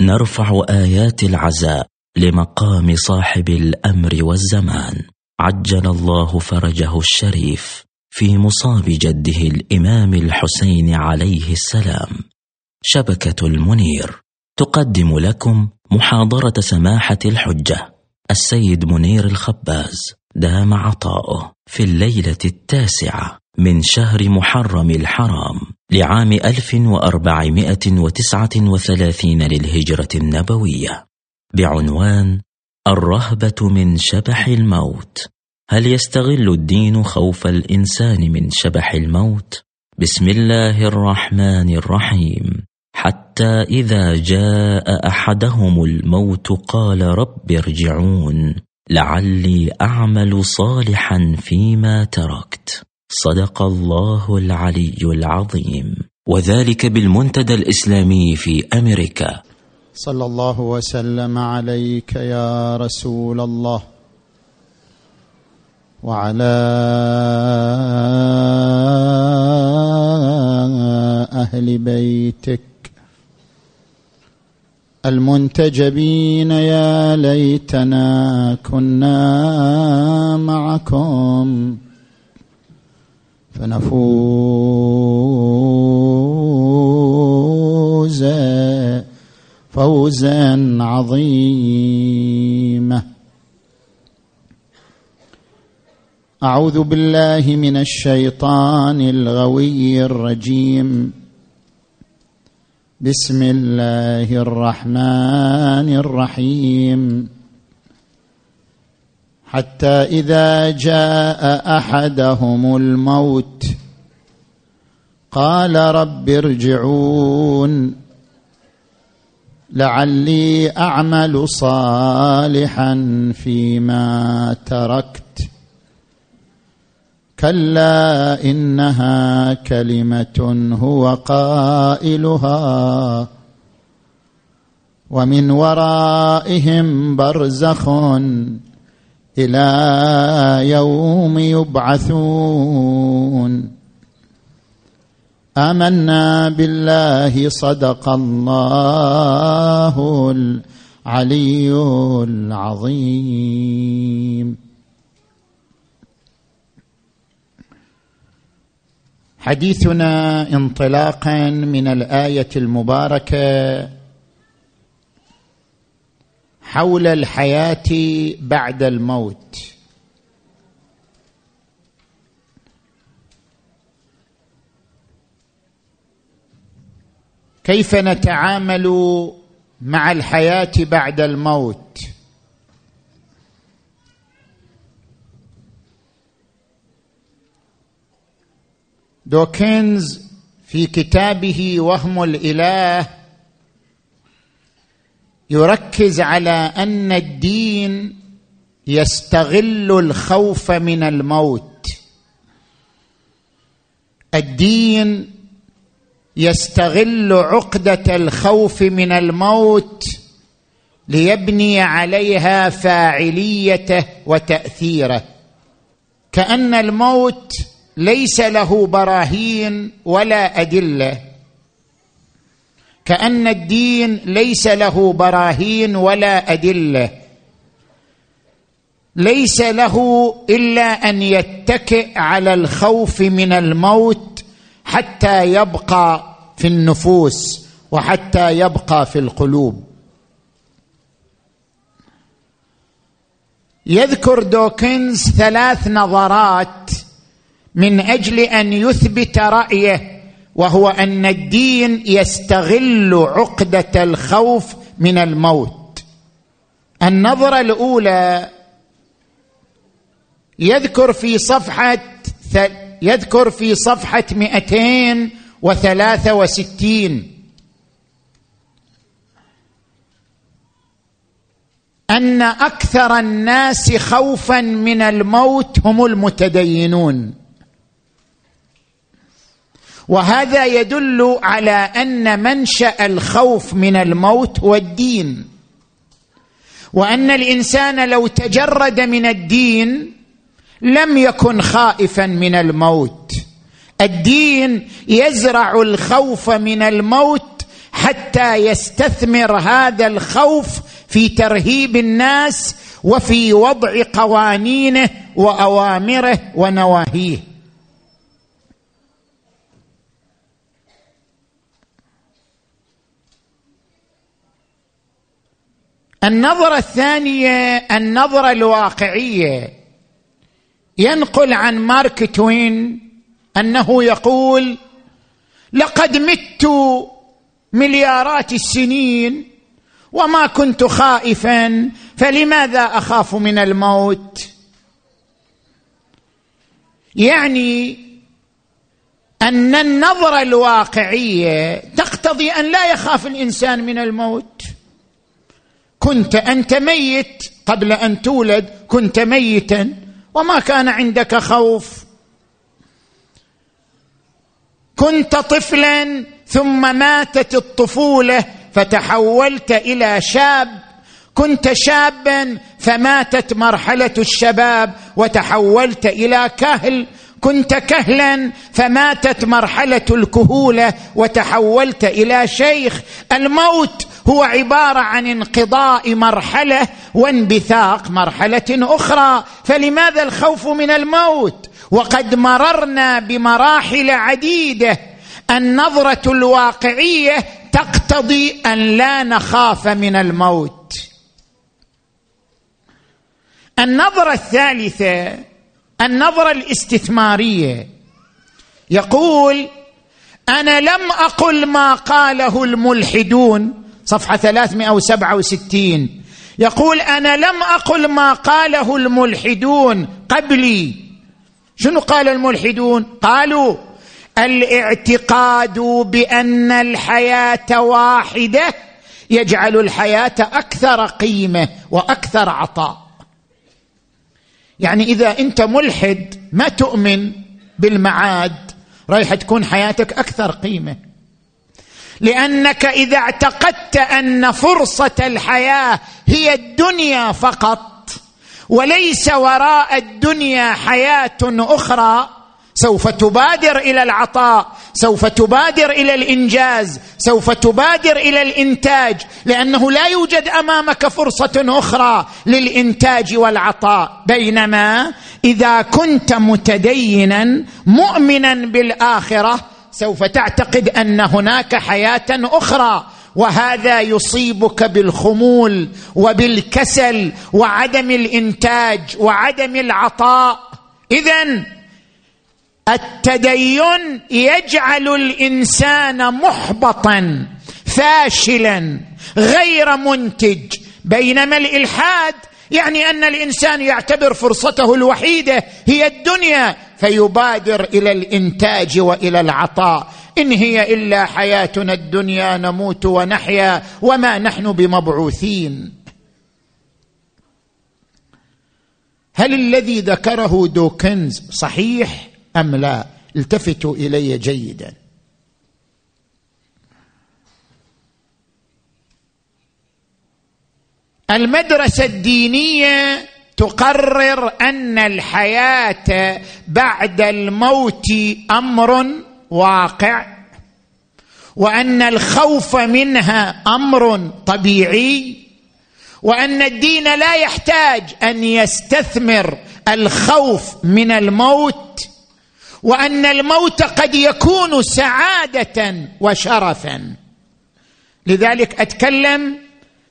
نرفع آيات العزاء لمقام صاحب الأمر والزمان. عجل الله فرجه الشريف في مصاب جده الإمام الحسين عليه السلام. شبكة المنير. تقدم لكم محاضرة سماحة الحجة. السيد منير الخباز دام عطاؤه في الليلة التاسعة. من شهر محرم الحرام لعام 1439 للهجرة النبوية. بعنوان الرهبة من شبح الموت. هل يستغل الدين خوف الإنسان من شبح الموت؟ بسم الله الرحمن الرحيم. حتى إذا جاء أحدهم الموت قال رب ارجعون. لعلي أعمل صالحا فيما تركت. صدق الله العلي العظيم. وذلك بالمنتدى الإسلامي في أمريكا. صلى الله وسلم عليك يا رسول الله. وعلى أهل بيتك. المنتجبين يا ليتنا كنا معكم. فنفوز فوزا عظيما. أعوذ بالله من الشيطان الغوي الرجيم. بسم الله الرحمن الرحيم. حتى إذا جاء أحدهم الموت قال رب ارجعون لعلي أعمل صالحا فيما تركت. كلا إنها كلمة هو قائلها ومن ورائهم برزخ إلى يوم يبعثون. آمنا بالله صدق الله العلي العظيم. حديثنا انطلاقا من الآية المباركة. حول الحياة بعد الموت. كيف نتعامل مع الحياة بعد الموت؟ دوكنز في كتابه وهم الإله يركز على أن الدين يستغل الخوف من الموت. الدين يستغل عقدة الخوف من الموت ليبني عليها فاعليته وتأثيره. كأن الموت ليس له براهين ولا أدلة. كأن الدين ليس له براهين ولا أدلة. ليس له إلا أن يتكئ على الخوف من الموت حتى يبقى في النفوس وحتى يبقى في القلوب. يذكر دوكنز ثلاث نظرات من أجل أن يثبت رأيه. وهو أن الدين يستغل عقدة الخوف من الموت. النظرة الأولى يذكر في صفحة يذكر في صفحة 263 أن أكثر الناس خوفا من الموت هم المتدينون. وهذا يدل على أن منشأ الخوف من الموت هو الدين. وأن الإنسان لو تجرد من الدين لم يكن خائفا من الموت. الدين يزرع الخوف من الموت حتى يستثمر هذا الخوف في ترهيب الناس وفي وضع قوانينه وأوامره ونواهيه. النظرة الثانية النظرة الواقعية. ينقل عن مارك توين أنه يقول لقد مت مليارات السنين وما كنت خائفا فلماذا أخاف من الموت؟ يعني أن النظرة الواقعية تقتضي أن لا يخاف الإنسان من الموت. كنت أنت ميت قبل أن تولد كنت ميتا وما كان عندك خوف. كنت طفلا ثم ماتت الطفولة فتحولت إلى شاب. كنت شابا فماتت مرحلة الشباب وتحولت إلى كهل. كنت كهلا فماتت مرحلة الكهولة وتحولت إلى شيخ. الموت هو عبارة عن انقضاء مرحلة وانبثاق مرحلة أخرى. فلماذا الخوف من الموت؟ وقد مررنا بمراحل عديدة. النظرة الواقعية تقتضي أن لا نخاف من الموت. النظرة الثالثة النظرة الاستثمارية. يقول أنا لم أقل ما قاله الملحدون. صفحة 367 يقول أنا لم أقل ما قاله الملحدون قبلي. شنو قال الملحدون؟ قالوا الإعتقاد بأن الحياة واحدة يجعل الحياة أكثر قيمة وأكثر عطاء. يعني إذا أنت ملحد ما تؤمن بالمعاد رايح تكون حياتك أكثر قيمة. لأنك إذا اعتقدت أن فرصة الحياة هي الدنيا فقط وليس وراء الدنيا حياة أخرى سوف تبادر إلى العطاء سوف تبادر إلى الإنجاز سوف تبادر إلى الإنتاج لأنه لا يوجد أمامك فرصة أخرى للإنتاج والعطاء. بينما إذا كنت متدينا مؤمنا بالآخرة سوف تعتقد أن هناك حياة أخرى وهذا يصيبك بالخمول وبالكسل وعدم الإنتاج وعدم العطاء. اذا التدين يجعل الإنسان محبطا فاشلا غير منتج. بينما الإلحاد يعني أن الإنسان يعتبر فرصته الوحيدة هي الدنيا فيبادر إلى الإنتاج وإلى العطاء. إن هي إلا حياتنا الدنيا نموت ونحيا وما نحن بمبعوثين. هل الذي ذكره دوكنز صحيح أم لا؟ التفتوا إلي جيدا. المدرسة الدينية تقرر أن الحياة بعد الموت أمر واقع وأن الخوف منها أمر طبيعي وأن الدين لا يحتاج أن يستثمر الخوف من الموت وأن الموت قد يكون سعادة وشرفا. لذلك أتكلم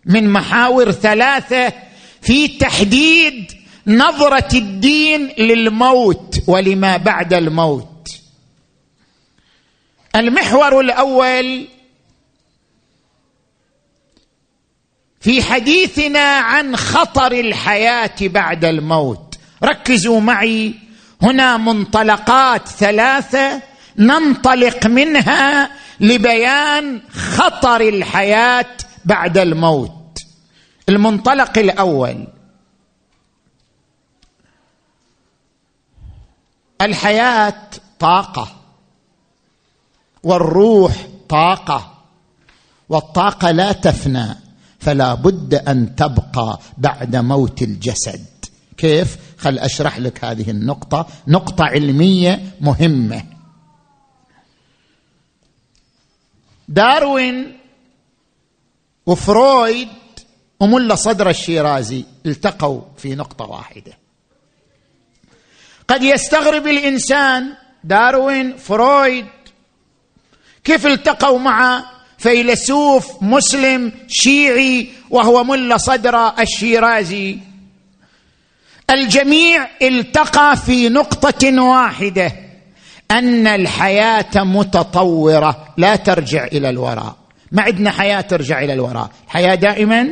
من محاور ثلاثة في تحديد نظرة الدين للموت ولما بعد الموت. المحور الأول في حديثنا عن خطر الحياة بعد الموت. ركزوا معي. هنا منطلقات ثلاثة ننطلق منها لبيان خطر الحياة بعد الموت. المنطلق الأول. الحياة طاقة. والروح طاقة. والطاقة لا تفنى. فلا بد أن تبقى بعد موت الجسد. كيف؟ خل أشرح لك هذه النقطة. نقطة علمية مهمة. داروين وفرويد وملا صدر الشيرازي التقوا في نقطة واحدة. قد يستغرب الإنسان داروين فرويد كيف التقوا مع فيلسوف مسلم شيعي وهو ملا صدر الشيرازي؟ الجميع التقى في نقطة واحدة أن الحياة متطورة لا ترجع إلى الوراء. ما عندنا حياة ترجع إلى الوراء. الحياة دائما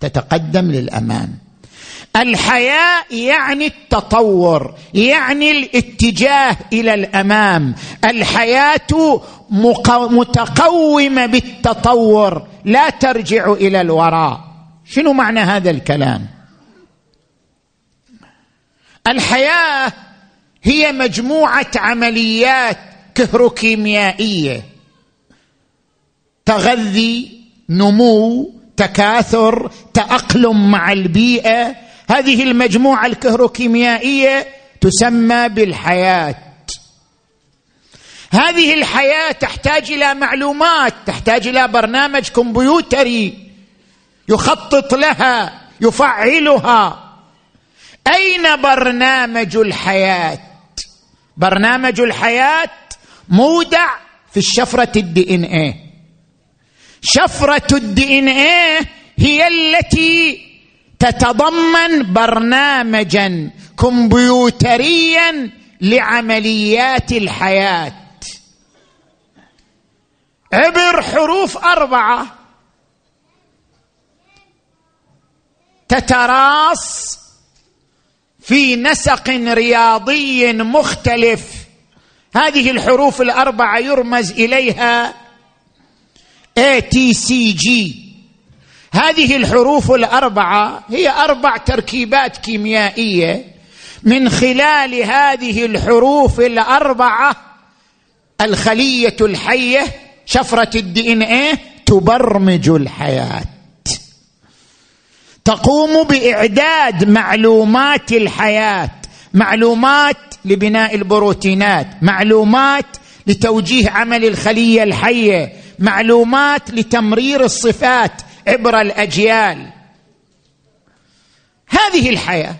تتقدم للامام الحياة يعني التطور يعني الاتجاه إلى الأمام. الحياة متقومة بالتطور لا ترجع إلى الوراء. شنو معنى هذا الكلام؟ الحياة هي مجموعة عمليات كهروكيميائية تغذي نمو تكاثر تأقلم مع البيئة. هذه المجموعة الكهروكيميائية تسمى بالحياة. هذه الحياة تحتاج إلى معلومات تحتاج إلى برنامج كمبيوتري يخطط لها يفعلها. أين برنامج الحياة؟ برنامج الحياة مودع في الشفرة الدي ان إيه شفرة الدي ان إيه؟ هي التي تتضمن برنامجا كمبيوتريا لعمليات الحياة. عبر حروف أربعة تتراص في نسق رياضي مختلف. هذه الحروف الأربعة يرمز إليها A T C G هذه الحروف الأربعة هي أربع تركيبات كيميائية. من خلال هذه الحروف الأربعة الخلية الحية شفرة ال DNA تبرمج الحياة. تقوم بإعداد معلومات الحياة معلومات لبناء البروتينات معلومات لتوجيه عمل الخلية الحية. معلومات لتمرير الصفات عبر الأجيال. هذه الحياة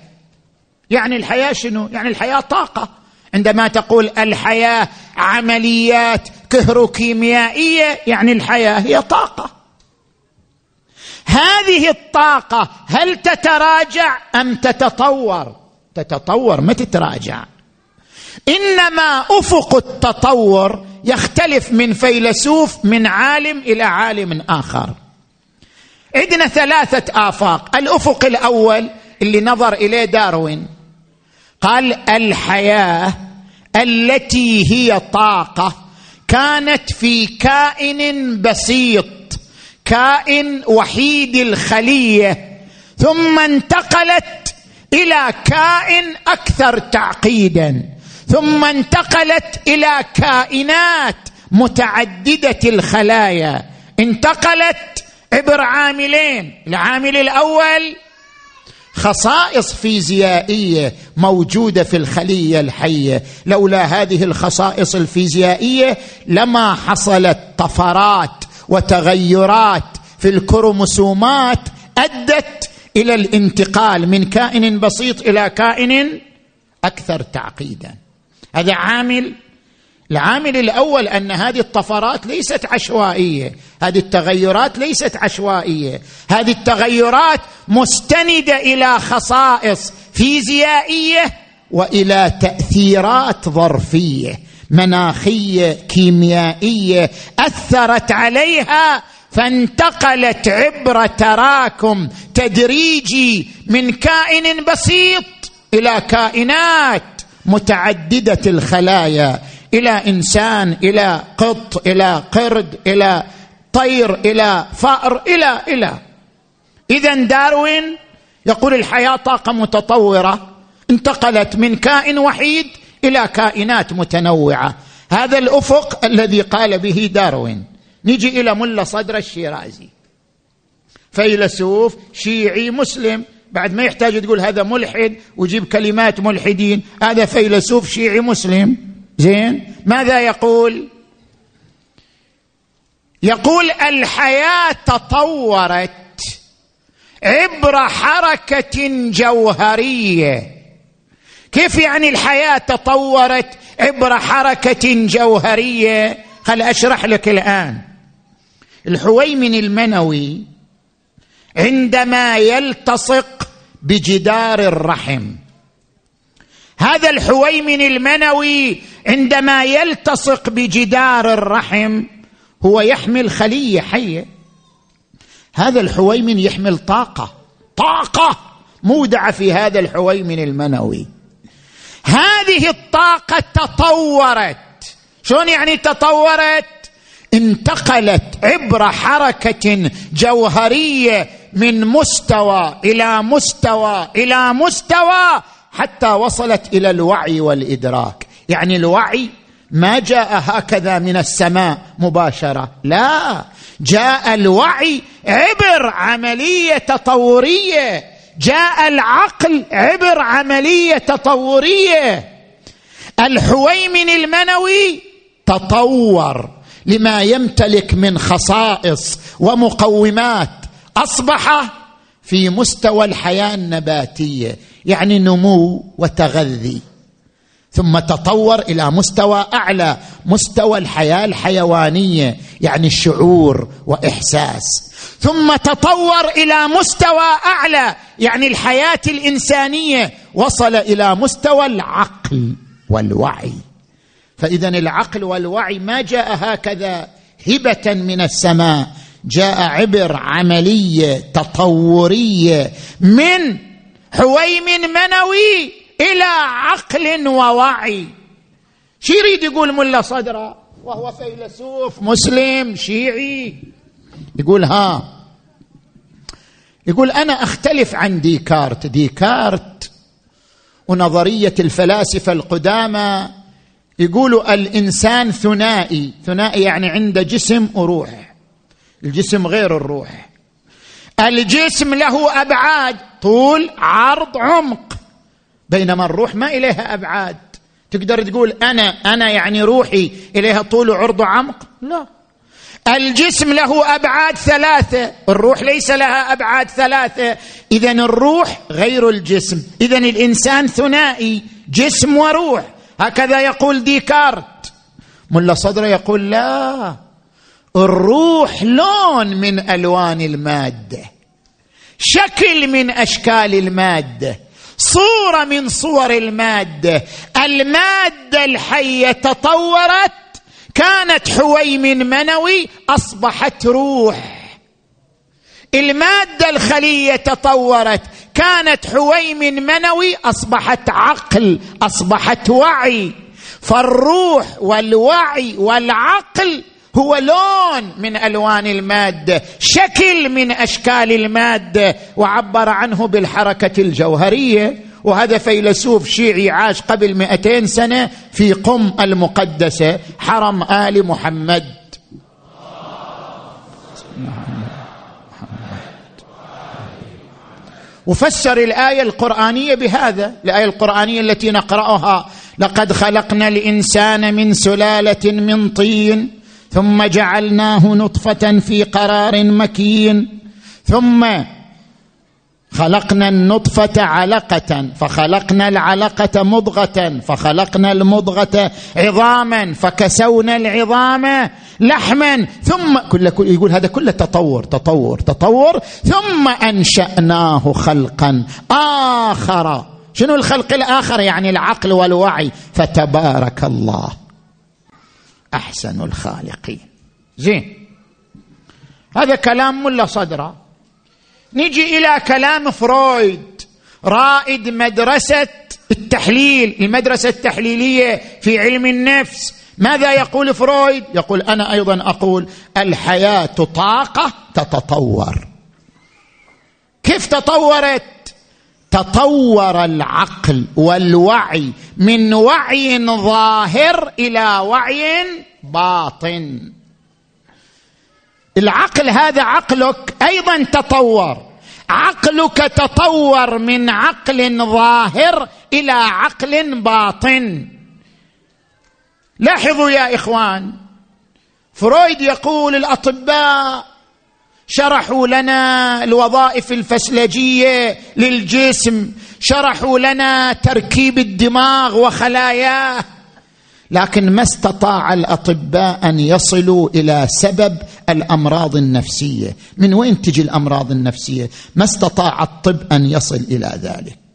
يعني الحياة شنو؟ يعني الحياة طاقة. عندما تقول الحياة عمليات كهروكيميائية يعني الحياة هي طاقة. هذه الطاقة هل تتراجع أم تتطور؟ تتطور ما تتراجع. إنما أفق التطور يختلف من فيلسوف من عالم إلى عالم آخر. عندنا ثلاثة آفاق. الأفق الأول اللي نظر إليه داروين. قال الحياة التي هي طاقة كانت في كائن بسيط كائن وحيد الخلية ثم انتقلت إلى كائن أكثر تعقيدا. ثم انتقلت إلى كائنات متعددة الخلايا. انتقلت عبر عاملين. العامل الأول خصائص فيزيائية موجودة في الخلية الحية. لولا هذه الخصائص الفيزيائية لما حصلت طفرات وتغيرات في الكروموسومات أدت إلى الانتقال من كائن بسيط إلى كائن أكثر تعقيدا. هذا عامل العامل الأول أن هذه الطفرات ليست عشوائية هذه التغيرات ليست عشوائية هذه التغيرات مستندة إلى خصائص فيزيائية وإلى تأثيرات ظرفية مناخية كيميائية أثرت عليها فانتقلت عبر تراكم تدريجي من كائن بسيط إلى كائنات. متعددة الخلايا إلى إنسان إلى قط إلى قرد إلى طير إلى فأر إلى إلى. اذا داروين يقول الحياة طاقة متطورة انتقلت من كائن وحيد إلى كائنات متنوعة. هذا الأفق الذي قال به داروين. نجي إلى ملا صدر الشيرازي. فيلسوف شيعي مسلم بعد ما يحتاج تقول هذا ملحد ويجيب كلمات ملحدين. هذا فيلسوف شيعي مسلم. زين؟ ماذا يقول؟ يقول الحياة تطورت عبر حركة جوهرية. كيف يعني الحياة تطورت عبر حركة جوهرية؟ خل أشرح لك الآن. الحويمن المنوي عندما يلتصق بجدار الرحم. هذا الحويمن المنوي عندما يلتصق بجدار الرحم هو يحمل خلية حية. هذا الحويمن يحمل طاقة. طاقة مودعة في هذا الحويمن المنوي. هذه الطاقة تطورت. شلون يعني تطورت؟ انتقلت عبر حركة جوهرية من مستوى إلى مستوى إلى مستوى حتى وصلت إلى الوعي والإدراك. يعني الوعي ما جاء هكذا من السماء مباشرة. لا جاء الوعي عبر عملية تطورية. جاء العقل عبر عملية تطورية. الحويمن المنوي تطور. لما يمتلك من خصائص ومقومات أصبح في مستوى الحياة النباتية يعني نمو وتغذي. ثم تطور إلى مستوى أعلى مستوى الحياة الحيوانية يعني شعور وإحساس. ثم تطور إلى مستوى أعلى يعني الحياة الإنسانية وصل إلى مستوى العقل والوعي. فاذا العقل والوعي ما جاء هكذا هبة من السماء جاء عبر عمليه تطوريه من حويم منوي إلى عقل ووعي. شو يريد يقول ملا صدرة؟ وهو فيلسوف مسلم شيعي. يقول ها يقول أنا أختلف عن ديكارت. ديكارت ونظرية الفلاسفة القدامى يقولوا الإنسان ثنائي. ثنائي يعني عنده جسم وروح الجسم غير الروح. الجسم له أبعاد. طول عرض عمق. بينما الروح ما إليها أبعاد. تقدر تقول أنا أنا يعني روحي إليها طول وعرض وعمق لا. الجسم له أبعاد ثلاثة. الروح ليس لها أبعاد ثلاثة. اذا الروح غير الجسم. اذا الإنسان ثنائي. جسم وروح. هكذا يقول ديكارت. ملا صدره يقول لا الروح لون من ألوان المادة شكل من أشكال المادة صورة من صور المادة المادة الحية تطورت كانت حويم منوي أصبحت روح. المادة الخلية تطورت. كانت حويم منوي أصبحت عقل أصبحت وعي. فالروح والوعي والعقل هو لون من ألوان المادة شكل من أشكال المادة. وعبر عنه بالحركة الجوهرية. وهذا فيلسوف شيعي عاش قبل مئتين سنة في قم المقدسة حرم آل محمد. وفسر الآية القرآنية بهذا الآية القرآنية التي نقرأها. لقد خلقنا الإنسان من سلالة من طين ثم جعلناه نطفة في قرار مكين ثم خلقنا النطفة علقة فخلقنا العلقة مضغة فخلقنا المضغة عظاما فكسونا العظام لحما ثم كل يقول هذا كله تطور تطور تطور ثم أنشأناه خلقا آخر. شنو الخلق الآخر؟ يعني العقل والوعي. فتبارك الله. أحسن الخالقين. زين. هذا كلام ملا صدره نجي إلى كلام فرويد رائد مدرسة التحليل المدرسة التحليلية في علم النفس. ماذا يقول فرويد؟ يقول أنا أيضا أقول الحياة طاقة تتطور. كيف تطورت؟ تطور العقل والوعي من وعي ظاهر إلى وعي باطن. العقل هذا عقلك أيضا تطور. عقلك تطور من عقل ظاهر إلى عقل باطن. لاحظوا يا إخوان فرويد يقول الأطباء شرحوا لنا الوظائف الفسلجية للجسم شرحوا لنا تركيب الدماغ وخلاياه لكن ما استطاع الأطباء أن يصلوا إلى سبب الأمراض النفسية. من وين تجي الأمراض النفسية؟ ما استطاع الطب أن يصل إلى ذلك.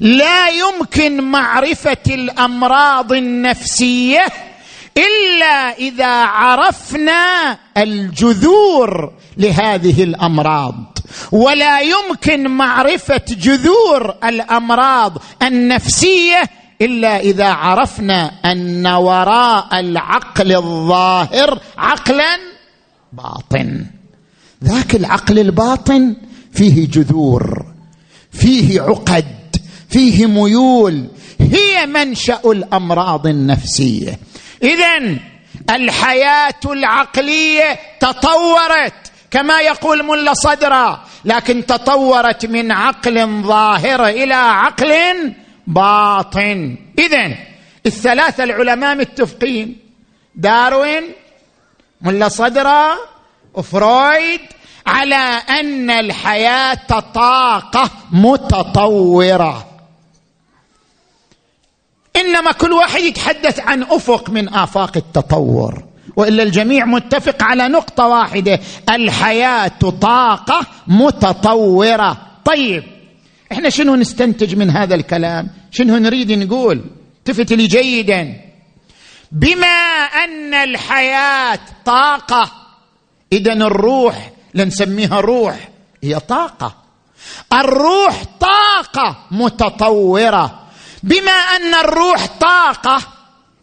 لا يمكن معرفة الأمراض النفسية إلا إذا عرفنا الجذور لهذه الأمراض. ولا يمكن معرفة جذور الأمراض النفسية إلا إذا عرفنا أن وراء العقل الظاهر عقلا باطن. ذاك العقل الباطن فيه جذور فيه عقد فيه ميول. هي منشا الامراض النفسية. اذا الحياة العقلية تطورت كما يقول ملا صدرا لكن تطورت من عقل ظاهر إلى عقل باطن. اذا الثلاثة العلماء متفقين داروين ملا صدرا وفرويد على أن الحياة طاقة متطورة. إنما كل واحد يتحدث عن أفق من آفاق التطور. وإلا الجميع متفق على نقطة واحدة. الحياة طاقة متطورة. طيب إحنا شنو نستنتج من هذا الكلام؟ شنو نريد نقول؟ التفت لي جيدا. بما أن الحياة طاقة إذا الروح لنسميها روح هي طاقة. الروح طاقة متطورة. بما أن الروح طاقة.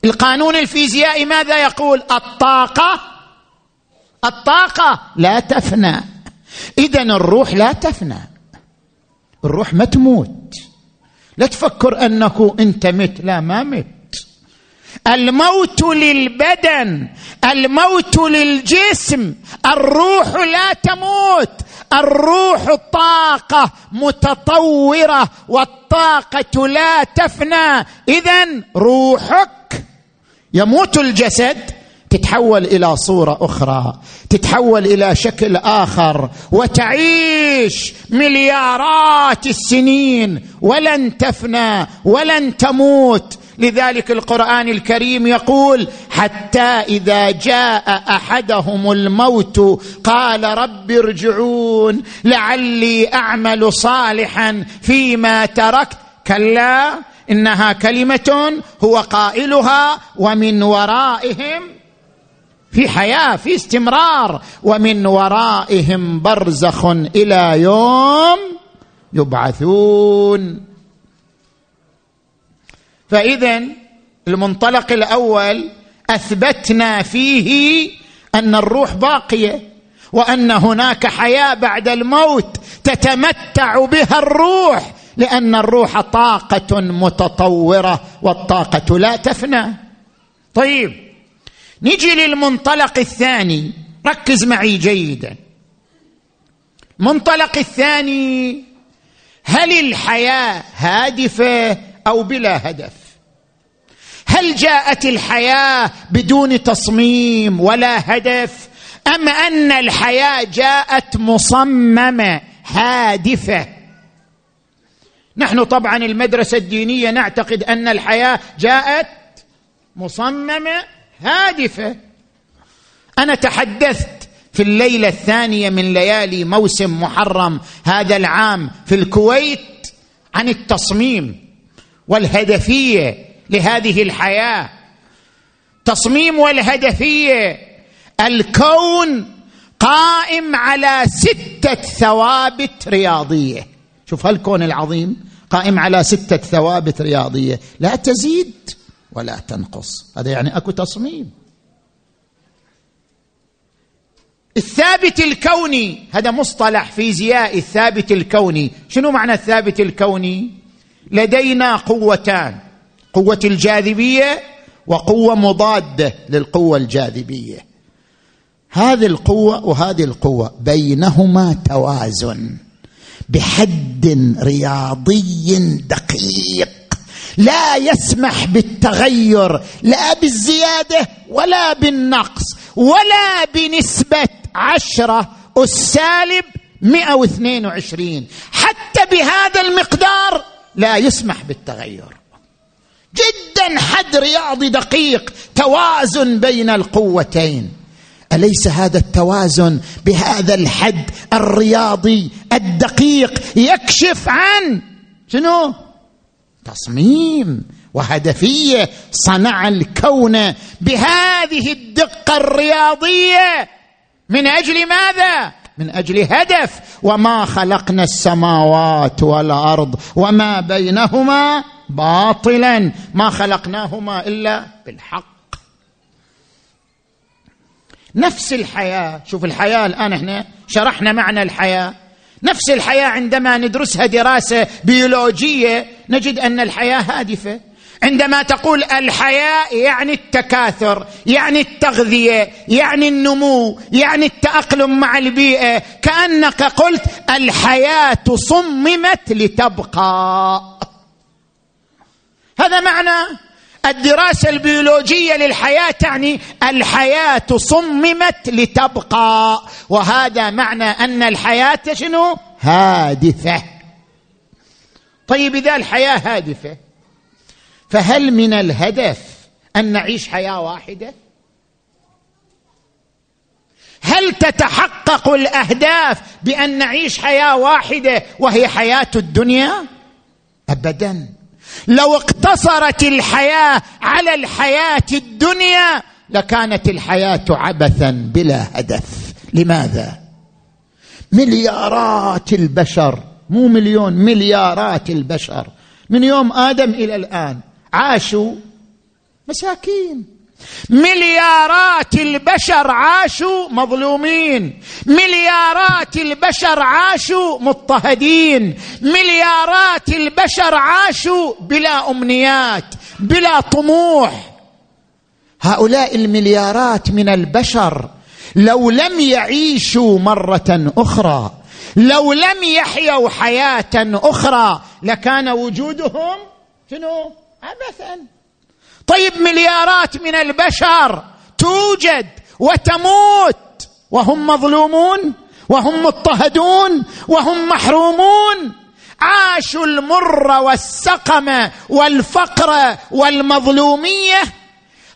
القانون الفيزيائي ماذا يقول؟ الطاقة الطاقة لا تفنى. اذا الروح لا تفنى. الروح ما تموت. لا تفكر أنك أنت مت. لا ما مت. الموت للبدن الموت للجسم الروح لا تموت. الروح طاقة متطورة والطاقة لا تفنى. اذا روحك يموت الجسد تتحول إلى صورة أخرى تتحول إلى شكل آخر وتعيش مليارات السنين ولن تفنى ولن تموت. لذلك القرآن الكريم يقول حتى إذا جاء أحدهم الموت قال رب ارجعون لعلي أعمل صالحا فيما تركت. كلا إنها كلمة هو قائلها ومن ورائهم في حياة في استمرار ومن ورائهم برزخ إلى يوم يبعثون. فاذا المنطلق الأول أثبتنا فيه أن الروح باقية وأن هناك حياة بعد الموت تتمتع بها الروح لأن الروح طاقة متطورة والطاقة لا تفنى. طيب نجي للمنطلق الثاني. ركز معي جيدا. المنطلق الثاني هل الحياة هادفة أو بلا هدف؟ هل جاءت الحياة بدون تصميم ولا هدف؟ أم أن الحياة جاءت مصممة هادفة؟ نحن طبعا المدرسة الدينية نعتقد أن الحياة جاءت مصممة هادفة. أنا تحدثت في الليلة الثانية من ليالي موسم محرم هذا العام في الكويت عن التصميم والهدفية لهذه الحياة. تصميم والهدفية. الكون قائم على ستة ثوابت رياضية. شوف هالكون العظيم قائم على ستة ثوابت رياضية. لا تزيد ولا تنقص. هذا يعني أكو تصميم. الثابت الكوني هذا مصطلح فيزيائي الثابت الكوني. شنو معنى الثابت الكوني؟ لدينا قوتان. قوة الجاذبية وقوة مضاده للقوة الجاذبية. هذه القوة وهذه القوة بينهما توازن بحد رياضي دقيق. لا يسمح بالتغير لا بالزيادة ولا بالنقص ولا بنسبة عشرة السالب 122 حتى بهذا المقدار لا يسمح بالتغير. جدا حد رياضي دقيق توازن بين القوتين. أليس هذا التوازن بهذا الحد الرياضي الدقيق يكشف عن شنو؟ تصميم وهدفية صنع الكون بهذه الدقة الرياضية. من أجل ماذا؟ من أجل هدف. وما خلقنا السماوات والأرض وما بينهما باطلا ما خلقناهما إلا بالحق. نفس الحياة شوف الحياة الآن إحنا شرحنا معنى الحياة. نفس الحياة عندما ندرسها دراسة بيولوجية نجد أن الحياة هادفة. عندما تقول الحياة يعني التكاثر يعني التغذية يعني النمو يعني التأقلم مع البيئة. كأنك قلت الحياة صممت لتبقى. هذا معنى الدراسة البيولوجية للحياة تعني الحياة صممت لتبقى. وهذا معنى أن الحياة شنو؟ هادفة. طيب إذا الحياة هادفة فهل من الهدف أن نعيش حياة واحدة؟ هل تتحقق الأهداف بأن نعيش حياة واحدة وهي حياة الدنيا؟ ابدا. لو اقتصرت الحياة على الحياة الدنيا لكانت الحياة عبثا بلا هدف. لماذا؟ مليارات البشر مو مليون مليارات البشر من يوم آدم إلى الآن عاشوا مساكين. مليارات البشر عاشوا مظلومين. مليارات البشر عاشوا مضطهدين. مليارات البشر عاشوا بلا أمنيات بلا طموح. هؤلاء المليارات من البشر لو لم يعيشوا مرة أخرى لو لم يحيوا حياة أخرى لكان وجودهم شنو؟ عبثا. طيب مليارات من البشر توجد وتموت وهم مظلومون وهم مضطهدون وهم محرومون. عاشوا المر والسقم والفقر والمظلومية.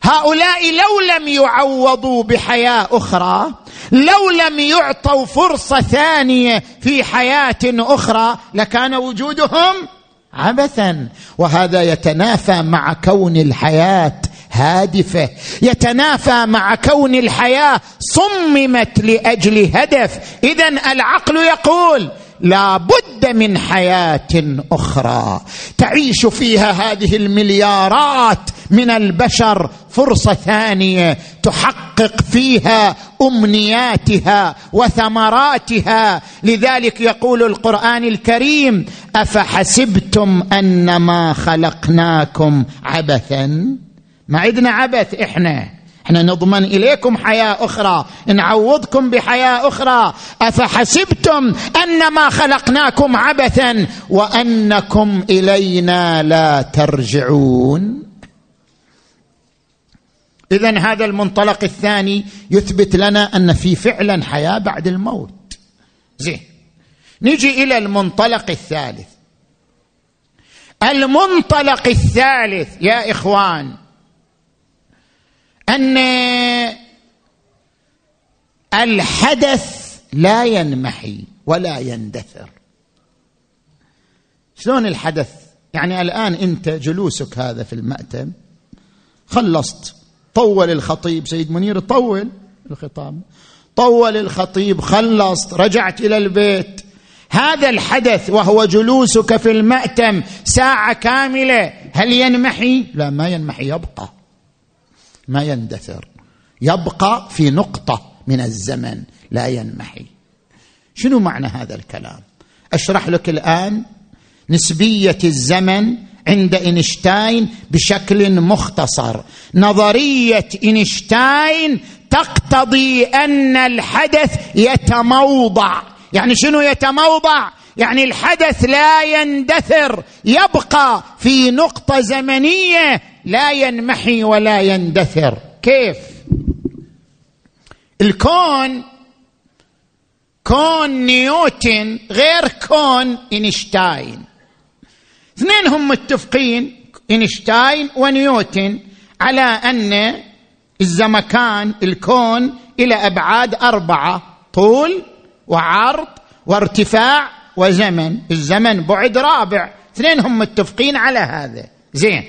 هؤلاء لو لم يعوضوا بحياة أخرى لو لم يعطوا فرصة ثانية في حياة أخرى لكان وجودهم عبثا. وهذا يتنافى مع كون الحياة هادفة. يتنافى مع كون الحياة صممت لأجل هدف. اذا العقل يقول لا بد من حياة أخرى. تعيش فيها هذه المليارات من البشر فرصة ثانية تحقق فيها أمنياتها وثمراتها. لذلك يقول القرآن الكريم أفحسبتم أنما خلقناكم عبثا؟ ما عندنا عبث إحنا. إحنا نضمن إليكم حياة أخرى. نعوضكم بحياة أخرى. أفحسبتم أنما خلقناكم عبثا؟ وأنكم إلينا لا ترجعون. اذا هذا المنطلق الثاني يثبت لنا أن في فعلا حياة بعد الموت. زين. نجي إلى المنطلق الثالث. المنطلق الثالث يا إخوان أن الحدث لا ينمحي ولا يندثر. شلون الحدث؟ يعني الآن أنت جلوسك هذا في المأتم خلصت. طول الخطيب. سيد منير طول الخطاب. طول الخطيب خلصت رجعت إلى البيت. هذا الحدث وهو جلوسك في المأتم ساعة كاملة هل ينمحي؟ لا ما ينمحي يبقى. ما يندثر. يبقى في نقطة من الزمن لا ينمحي. شنو معنى هذا الكلام؟ أشرح لك الآن نسبية الزمن عند إينشتاين بشكل مختصر. نظرية إينشتاين تقتضي أن الحدث يتموضع. يعني شنو يتموضع؟ يعني الحدث لا يندثر يبقى في نقطة زمنية لا ينمحي ولا يندثر. كيف؟ الكون كون نيوتن غير كون إينشتاين. اثنين هم متفقين اينشتاين ونيوتن على أن الزمكان الكون إلى أبعاد أربعة طول وعرض وارتفاع وزمن. الزمن بعد رابع. اثنين هم متفقين على هذا. زين.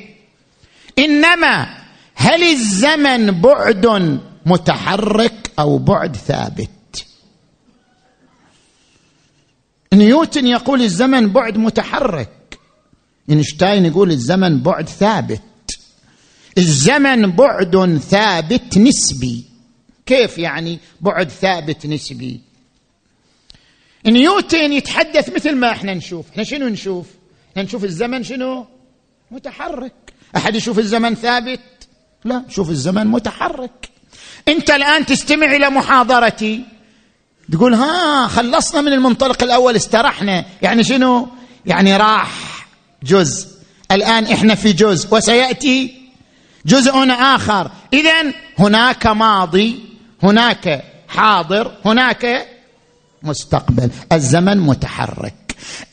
إنما هل الزمن بعد متحرك أو بعد ثابت؟ نيوتن يقول الزمن بعد متحرك. إينشتاين يقول الزمن بعد ثابت. الزمن بعد ثابت نسبي. كيف يعني بعد ثابت نسبي؟ نيوتن يتحدث مثل ما إحنا نشوف. إحنا شنو نشوف؟ إحنا نشوف الزمن شنو؟ متحرك. أحد يشوف الزمن ثابت؟ لا شوف الزمن متحرك. أنت الآن تستمع إلى محاضرتي. تقول ها خلصنا من المنطلق الأول استرحنا. يعني شنو؟ يعني راح. جزء. الآن إحنا في جزء وسيأتي جزء آخر. اذا هناك ماضي هناك حاضر هناك مستقبل. الزمن متحرك.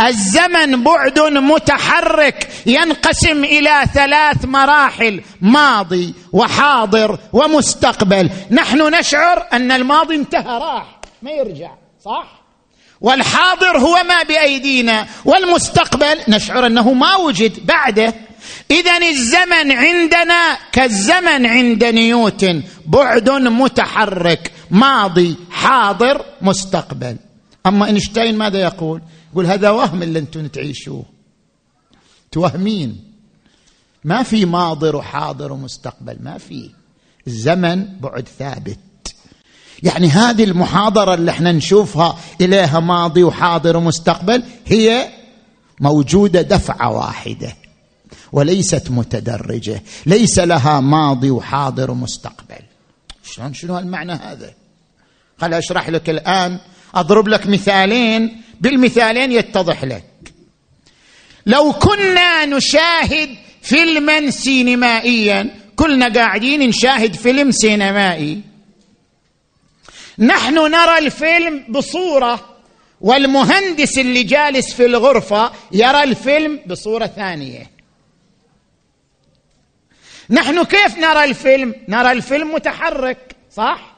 الزمن بعد متحرك ينقسم إلى ثلاث مراحل ماضي وحاضر ومستقبل. نحن نشعر أن الماضي انتهى راح ما يرجع صح؟ والحاضر هو ما بأيدينا والمستقبل نشعر أنه ما وجد بعده. اذا الزمن عندنا كالزمن عند نيوتن بعد متحرك ماضي حاضر مستقبل. أما إينشتاين ماذا يقول؟ يقول هذا وهم اللي أنتم تعيشوه. توهمين. ما في ماضي وحاضر ومستقبل ما في. الزمن بعد ثابت. يعني هذه المحاضرة اللي إحنا نشوفها إليها ماضي وحاضر ومستقبل هي موجودة دفعة واحدة وليست متدرجة ليس لها ماضي وحاضر ومستقبل. شلون شنو المعنى هذا؟ خل أشرح لك الآن أضرب لك مثالين بالمثالين يتضح لك. لو كنا نشاهد فيلما سينمائيا كلنا قاعدين نشاهد فيلم سينمائي نحن نرى الفيلم بصورة والمهندس اللي جالس في الغرفة يرى الفيلم بصورة ثانية. نحن كيف نرى الفيلم؟ نرى الفيلم متحرك صح؟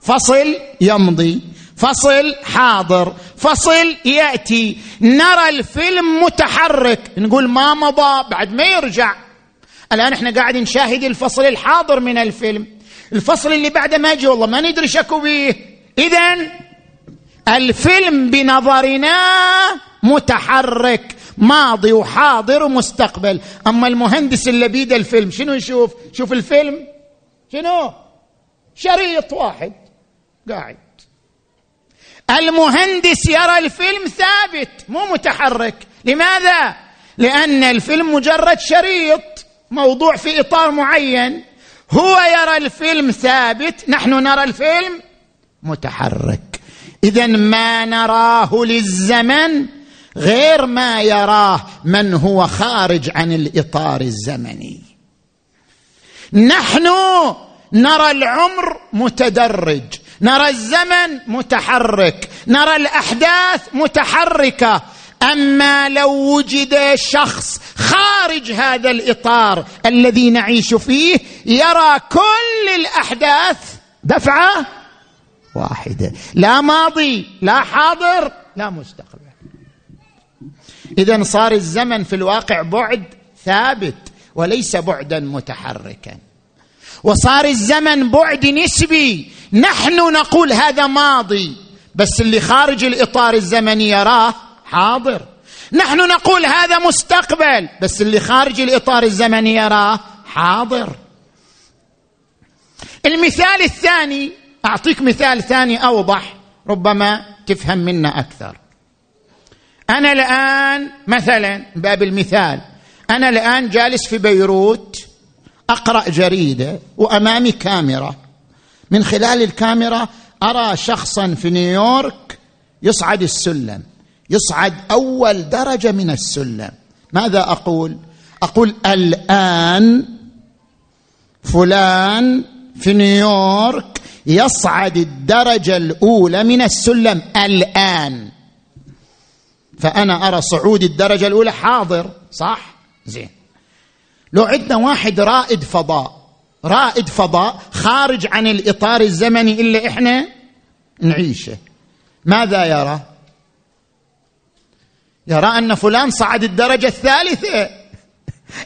فصل يمضي فصل حاضر فصل يأتي. نرى الفيلم متحرك. نقول ما مضى؟ بعد ما يرجع. الآن إحنا قاعد نشاهد الفصل الحاضر من الفيلم. الفصل اللي بعده ما يجي والله ما ندري شكو به اذا الفيلم بنظرنا متحرك ماضي وحاضر ومستقبل. أما المهندس اللي بيده الفيلم شنو يشوف شوف الفيلم. شنو؟ شريط واحد. قاعد. المهندس يرى الفيلم ثابت مو متحرك. لماذا؟ لأن الفيلم مجرد شريط موضوع في إطار معين. هو يرى الفيلم ثابت نحن نرى الفيلم متحرك. اذا ما نراه للزمن غير ما يراه من هو خارج عن الإطار الزمني. نحن نرى العمر متدرج نرى الزمن متحرك نرى الأحداث متحركة. أما لو وجد شخص خارج هذا الإطار الذي نعيش فيه يرى كل الأحداث دفعة واحدة. لا ماضي لا حاضر لا مستقبل. اذا صار الزمن في الواقع بعد ثابت وليس بعدا متحركا. وصار الزمن بعد نسبي. نحن نقول هذا ماضي بس اللي خارج الإطار الزمني يراه حاضر. نحن نقول هذا مستقبل. بس اللي خارج الإطار الزمني يراه حاضر. المثال الثاني أعطيك مثال ثاني أوضح ربما تفهم منا أكثر. أنا الآن مثلا باب المثال. أنا الآن جالس في بيروت أقرأ جريدة وأمامي كاميرا. من خلال الكاميرا أرى شخصا في نيويورك يصعد السلم. يصعد أول درجة من السلم. ماذا أقول؟ أقول الآن فلان في نيويورك يصعد الدرجة الأولى من السلم الآن. فأنا أرى صعود الدرجة الأولى حاضر صح؟ زين. لو عندنا واحد رائد فضاء رائد فضاء خارج عن الإطار الزمني الا إحنا نعيشه ماذا يرى؟ يرى أن فلان صعد الدرجة الثالثة.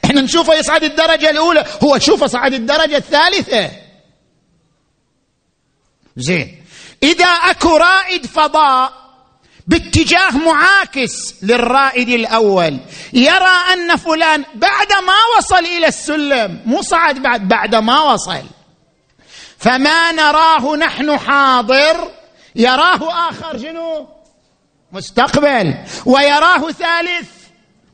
إحنا نشوفه يصعد الدرجة الأولى هو شوفه صعد الدرجة الثالثة. زين. إذا أكو رائد فضاء باتجاه معاكس للرائد الأول يرى أن فلان بعد ما وصل إلى السلم مو صعد بعد بعد ما وصل. فما نراه نحن حاضر يراه آخر شنو؟ مستقبل ويراه ثالث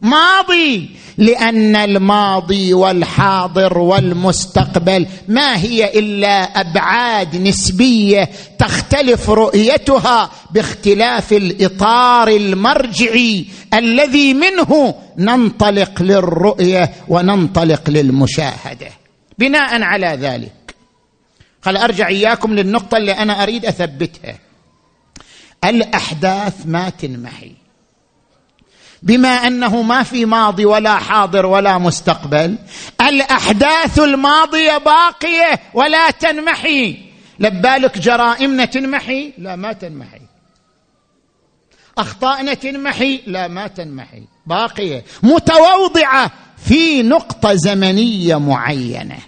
ماضي لأن الماضي والحاضر والمستقبل ما هي إلا أبعاد نسبية تختلف رؤيتها باختلاف الإطار المرجعي الذي منه ننطلق للرؤية وننطلق للمشاهدة. بناء على ذلك خل أرجع إياكم للنقطة اللي أنا أريد أثبتها. الأحداث ما تنمحي. بما أنه ما في ماضي ولا حاضر ولا مستقبل الأحداث الماضية باقية ولا تنمحي. لبالك جرائمنا تنمحي؟ لا ما تنمحي. أخطائنا تنمحي؟ لا ما تنمحي. باقية. متوضعة في نقطة زمنية معينة.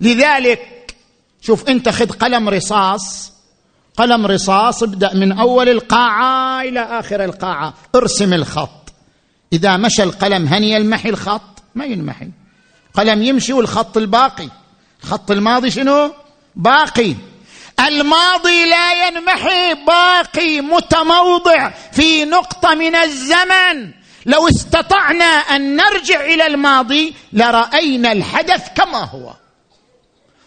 لذلك شوف انت خذ قلم رصاص. قلم رصاص ابدأ من أول القاعة إلى آخر القاعة. ارسم الخط. إذا مشى القلم هل يلمحي الخط؟ ما ينمحي قلم يمشي والخط الباقي. الخط الماضي شنو؟ باقي. الماضي لا ينمحي باقي متموضع في نقطة من الزمن. لو استطعنا أن نرجع إلى الماضي لرأينا الحدث كما هو.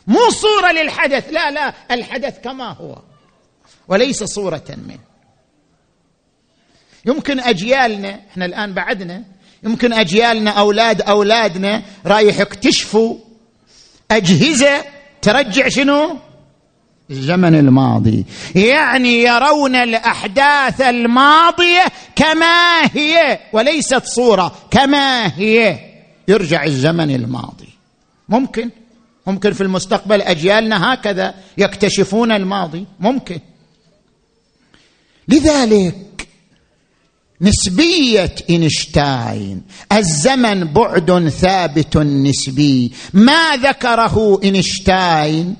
مو صورة للحدث. لا لا الحدث كما هو. وليس صورة منه. يمكن أجيالنا إحنا الآن بعدنا يمكن أجيالنا أولاد أولادنا رايح يكتشفوا أجهزة ترجع شنو؟ الزمن الماضي. يعني يرون الأحداث الماضية كما هي وليست صورة كما هي. يرجع الزمن الماضي. ممكن؟ ممكن في المستقبل أجيالنا هكذا يكتشفون الماضي؟ ممكن. لذلك نسبية إينشتاين الزمن بعد ثابت نسبي. ما ذكره إينشتاين؟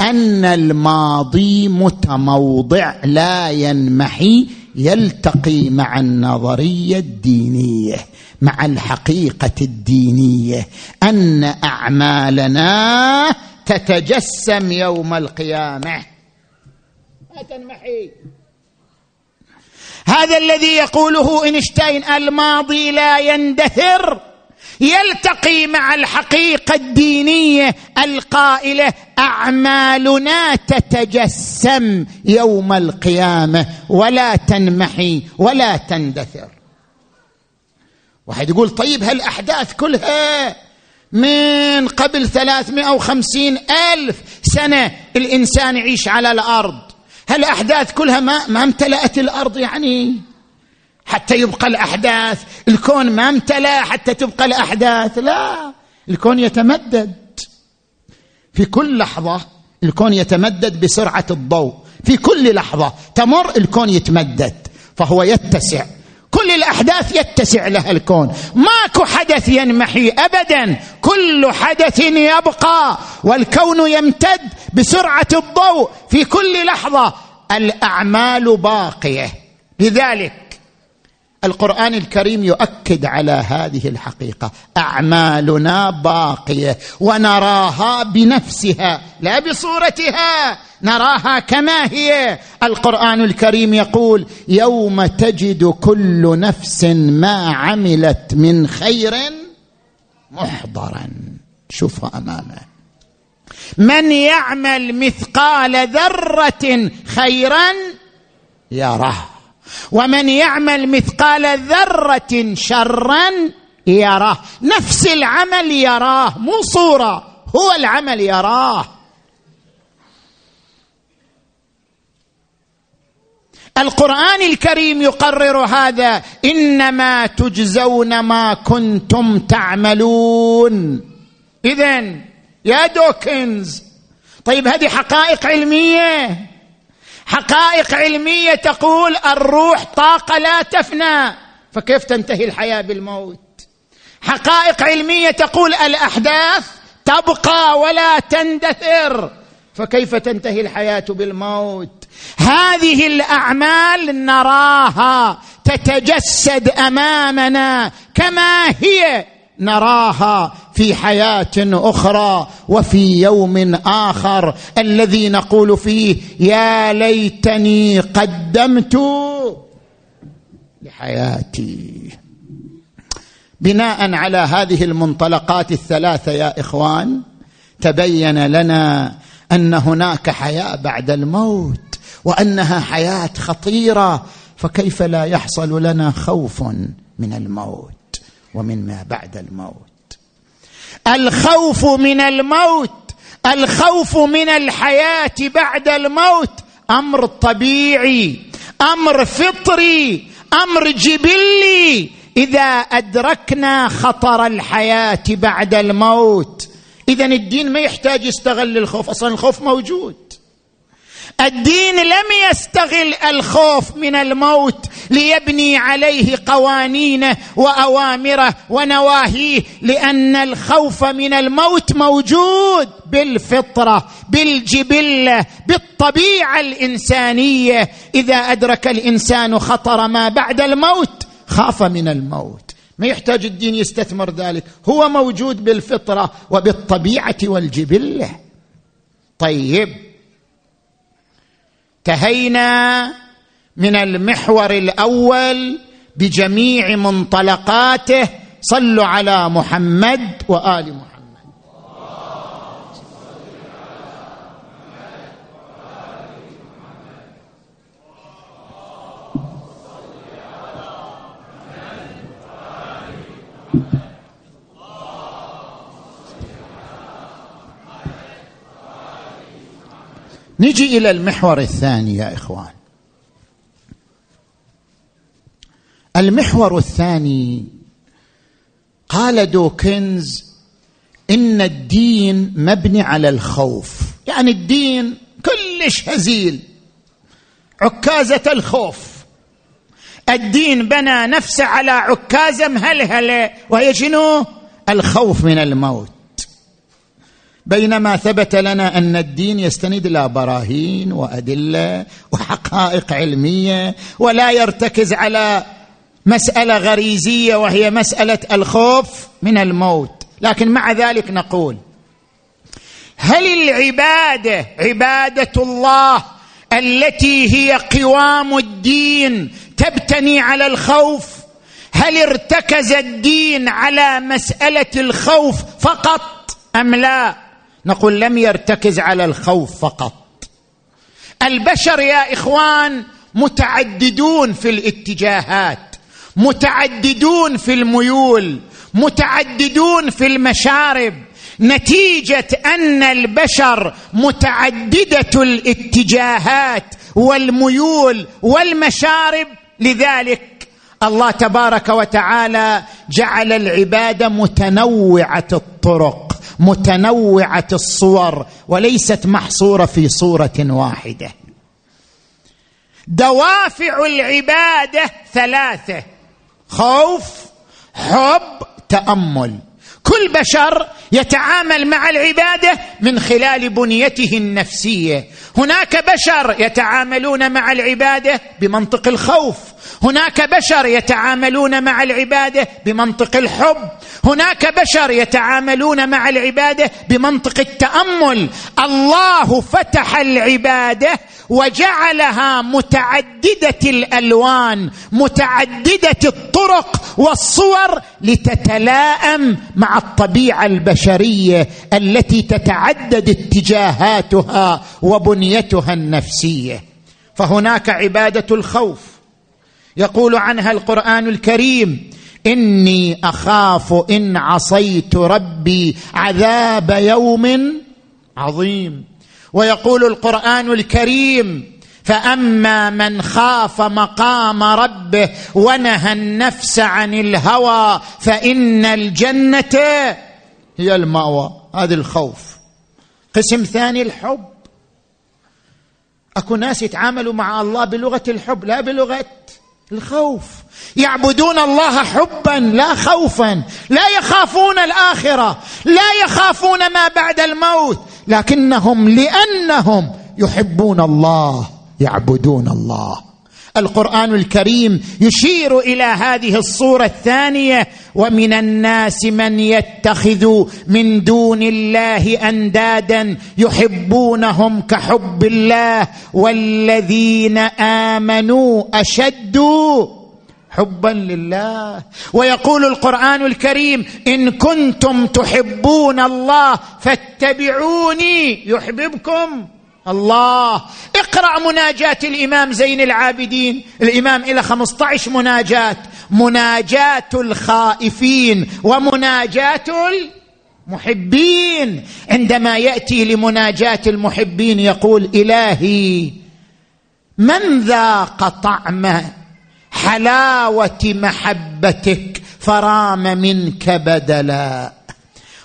أن الماضي متموضع لا ينمحي يلتقي مع النظرية الدينية. مع الحقيقة الدينية أن أعمالنا تتجسم يوم القيامة. ما تنمحي هذا الذي يقوله إينشتاين الماضي لا يندثر يلتقي مع الحقيقة الدينية القائلة أعمالنا تتجسم يوم القيامة ولا تنمحي ولا تندثر. واحد يقول طيب هالأحداث كلها من قبل ثلاثمائة وخمسين ألف سنة الإنسان يعيش على الأرض. هالأحداث كلها ما, ما امتلأت الأرض يعني. حتى يبقى الأحداث. الكون ما امتلأ حتى تبقى الأحداث. لا الكون يتمدد. في كل لحظة الكون يتمدد بسرعة الضوء. في كل لحظة تمر الكون يتمدد فهو يتسع. كل الأحداث يتسع لها الكون. ماكو حدث ينمحي ابدا. كل حدث يبقى. والكون يمتد بسرعة الضوء في كل لحظة. الأعمال باقية. لذلك القرآن الكريم يؤكد على هذه الحقيقة. أعمالنا باقية ونراها بنفسها لا بصورتها نراها كما هي. القرآن الكريم يقول يوم تجد كل نفس ما عملت من خير محضرا. شوفها أمامه. من يعمل مثقال ذرة خيرا يراه ومن يعمل مثقال ذرة شرا يراه. نفس العمل يراه مو صورة هو العمل يراه. القرآن الكريم يقرر هذا إنما تجزون ما كنتم تعملون. اذا يا دوكنز طيب هذه حقائق علمية. حقائق علمية تقول الروح طاقة لا تفنى. فكيف تنتهي الحياة بالموت؟ حقائق علمية تقول الأحداث تبقى ولا تندثر. فكيف تنتهي الحياة بالموت؟ هذه الأعمال نراها تتجسد أمامنا كما هي نراها. في حياة أخرى وفي يوم آخر. الذي نقول فيه يا ليتني قدمت لحياتي. بناء على هذه المنطلقات الثلاثة يا إخوان تبين لنا أن هناك حياة بعد الموت وأنها حياة خطيرة. فكيف لا يحصل لنا خوف من الموت ومن ما بعد الموت؟ الخوف من الموت الخوف من الحياة بعد الموت أمر طبيعي أمر فطري أمر جبلي. إذا أدركنا خطر الحياة بعد الموت اذا الدين ما يحتاج يستغل الخوف أصلا الخوف موجود. الدين لم يستغل الخوف من الموت ليبني عليه قوانينه واوامره ونواهيه لأن الخوف من الموت موجود بالفطرة بالجبلة بالطبيعة الإنسانية. إذا أدرك الإنسان خطر ما بعد الموت خاف من الموت. ما يحتاج الدين يستثمر ذلك. هو موجود بالفطرة وبالطبيعة والجبلة. طيب انتهينا من المحور الأول بجميع منطلقاته. صلوا على محمد وآل محمد. نجي إلى المحور الثاني يا إخوان. المحور الثاني قال دوكنز إن الدين مبني على الخوف. يعني الدين كلش هزيل عكازة الخوف. الدين بنى نفسه على عكازه مهلهلة وهي شنو؟ الخوف من الموت. بينما ثبت لنا أن الدين يستند إلى براهين وأدلة وحقائق علمية ولا يرتكز على مسألة غريزية وهي مسألة الخوف من الموت. لكن مع ذلك نقول هل العبادة عبادة الله التي هي قوام الدين تبتني على الخوف؟ هل ارتكز الدين على مسألة الخوف فقط أم لا؟ نقول لم يرتكز على الخوف فقط. البشر يا إخوان متعددون في الاتجاهات متعددون في الميول متعددون في المشارب. نتيجة أن البشر متعددة الاتجاهات والميول والمشارب. لذلك الله تبارك وتعالى جعل العباده متنوعة الطرق. متنوعة الصور وليست محصورة في صورة واحدة. دوافع العبادة ثلاثة خوف حب تأمل. كل بشر يتعامل مع العبادة من خلال بنيته النفسية. هناك بشر يتعاملون مع العبادة بمنطق الخوف. هناك بشر يتعاملون مع العبادة بمنطق الحب. هناك بشر يتعاملون مع العبادة بمنطق التأمل. الله فتح العبادة وجعلها متعددة الألوان متعددة الطرق والصور لتتلائم مع الطبيعة البشرية التي تتعدد اتجاهاتها وبنيتها النفسية. فهناك عبادة الخوف. يقول عنها القرآن الكريم إني أخاف إن عصيت ربي عذاب يوم عظيم. ويقول القرآن الكريم فأما من خاف مقام ربه ونهى النفس عن الهوى فإن الجنة هي المأوى هذا الخوف. قسم ثاني الحب. أكو ناس يتعاملوا مع الله بلغة الحب لا بلغة الخوف. يعبدون الله حبا لا خوفا. لا يخافون الآخرة لا يخافون ما بعد الموت. لكنهم لأنهم يحبون الله يعبدون الله. القرآن الكريم يشير إلى هذه الصورة الثانية ومن الناس من يتخذ من دون الله أندادا يحبونهم كحب الله والذين آمنوا أشد حبا لله. ويقول القرآن الكريم إن كنتم تحبون الله فاتبعوني يحببكم. الله. اقرأ مناجاة الإمام زين العابدين. الإمام إلى 15 مناجاه مناجاه الخائفين ومناجاه المحبين. عندما يأتي لمناجاة المحبين يقول إلهي من ذاق طعم حلاوة محبتك فرام منك بدلا؟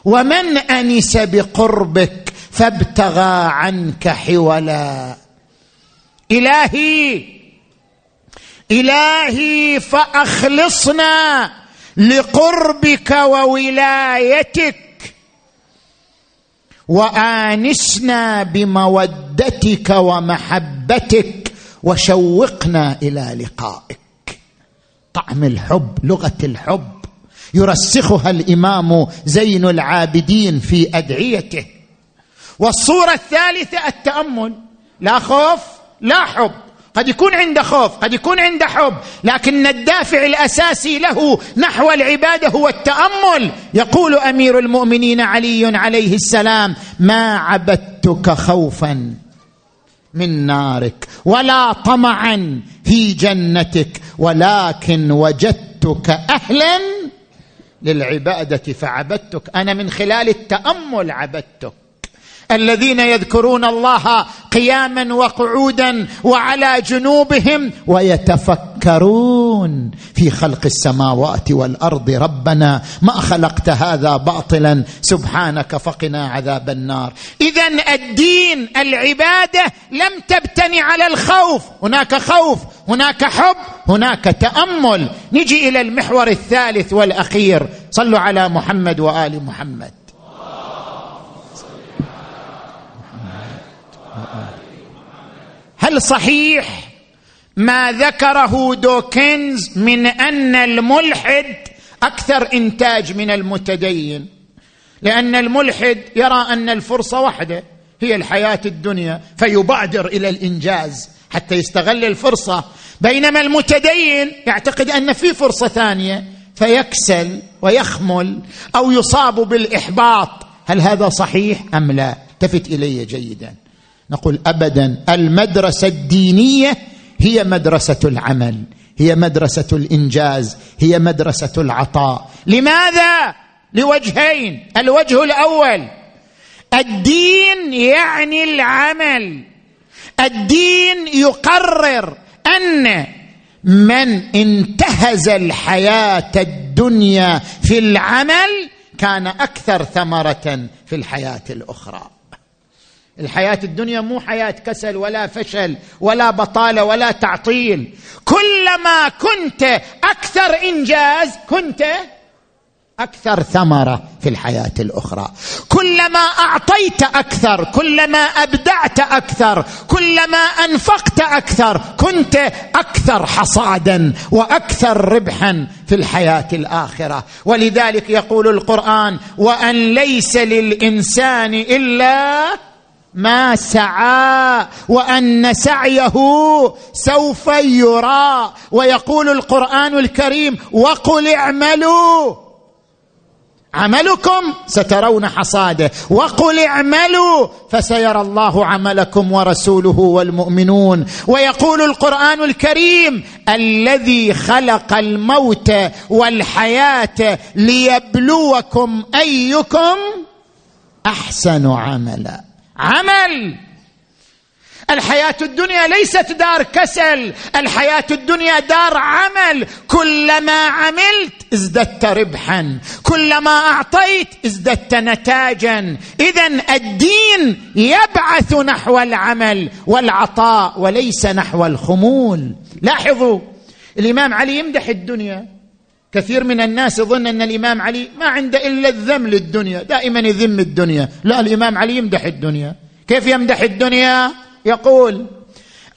ومن أنس بقربك فابتغى عنك حولا. إلهي إلهي فأخلصنا لقربك وولايتك. وآنسنا بمودتك ومحبتك وشوقنا إلى لقائك. طعم الحب لغة الحب. يرسخها الإمام زين العابدين في أدعيته. والصورة الثالثة التأمل. لا خوف لا حب. قد يكون عنده خوف قد يكون عنده حب لكن الدافع الأساسي له نحو العبادة هو التأمل. يقول أمير المؤمنين علي عليه السلام ما عبدتك خوفا من نارك ولا طمعا في جنتك ولكن وجدتك أهلا للعبادة فعبدتك. أنا من خلال التأمل عبدتك. الذين يذكرون الله قياما وقعودا وعلى جنوبهم ويتفكرون في خلق السماوات والأرض. ربنا ما خلقت هذا باطلا سبحانك فقنا عذاب النار. اذا الدين العبادة لم تبتني على الخوف. هناك خوف هناك حب هناك تأمل. نجي إلى المحور الثالث والأخير. صلوا على محمد وآل محمد. هل صحيح ما ذكره دوكنز من أن الملحد أكثر إنتاج من المتدين؟ لأن الملحد يرى أن الفرصة واحدة هي الحياة الدنيا فيبادر إلى الإنجاز حتى يستغل الفرصة. بينما المتدين يعتقد أن في فرصة ثانية فيكسل ويخمل أو يصاب بالإحباط. هل هذا صحيح أم لا؟ التفت إلي جيدا. نقول ابدا المدرسة الدينية هي مدرسة العمل هي مدرسة الإنجاز هي مدرسة العطاء. لماذا؟ لوجهين. الوجه الأول الدين يعني العمل. الدين يقرر أن من انتهز الحياة الدنيا في العمل كان أكثر ثمرة في الحياة الأخرى. الحياة الدنيا مو حياة كسل ولا فشل ولا بطالة ولا تعطيل. كلما كنت أكثر إنجاز كنت أكثر ثمرة في الحياة الأخرى. كلما أعطيت أكثر كلما أبدعت أكثر كلما أنفقت أكثر كنت أكثر حصادا وأكثر ربحا في الحياة الآخرة. ولذلك يقول القرآن وأن ليس للإنسان إلا ما سعى وأن سعيه سوف يرى. ويقول القرآن الكريم وقل اعملوا. عملكم سترون حصاده. وقل اعملوا فسيرى الله عملكم ورسوله والمؤمنون. ويقول القرآن الكريم الذي خلق الموت والحياة ليبلوكم أيكم أحسن عملا. عمل. الحياة الدنيا ليست دار كسل الحياة الدنيا دار عمل. كلما عملت ازددت ربحا كلما أعطيت ازددت نتاجا. اذا الدين يبعث نحو العمل والعطاء وليس نحو الخمول. لاحظوا الإمام علي يمدح الدنيا. كثير من الناس يظن أن الإمام علي ما عنده إلا الذم للدنيا دائما يذم الدنيا. لا الإمام علي يمدح الدنيا. كيف يمدح الدنيا؟ يقول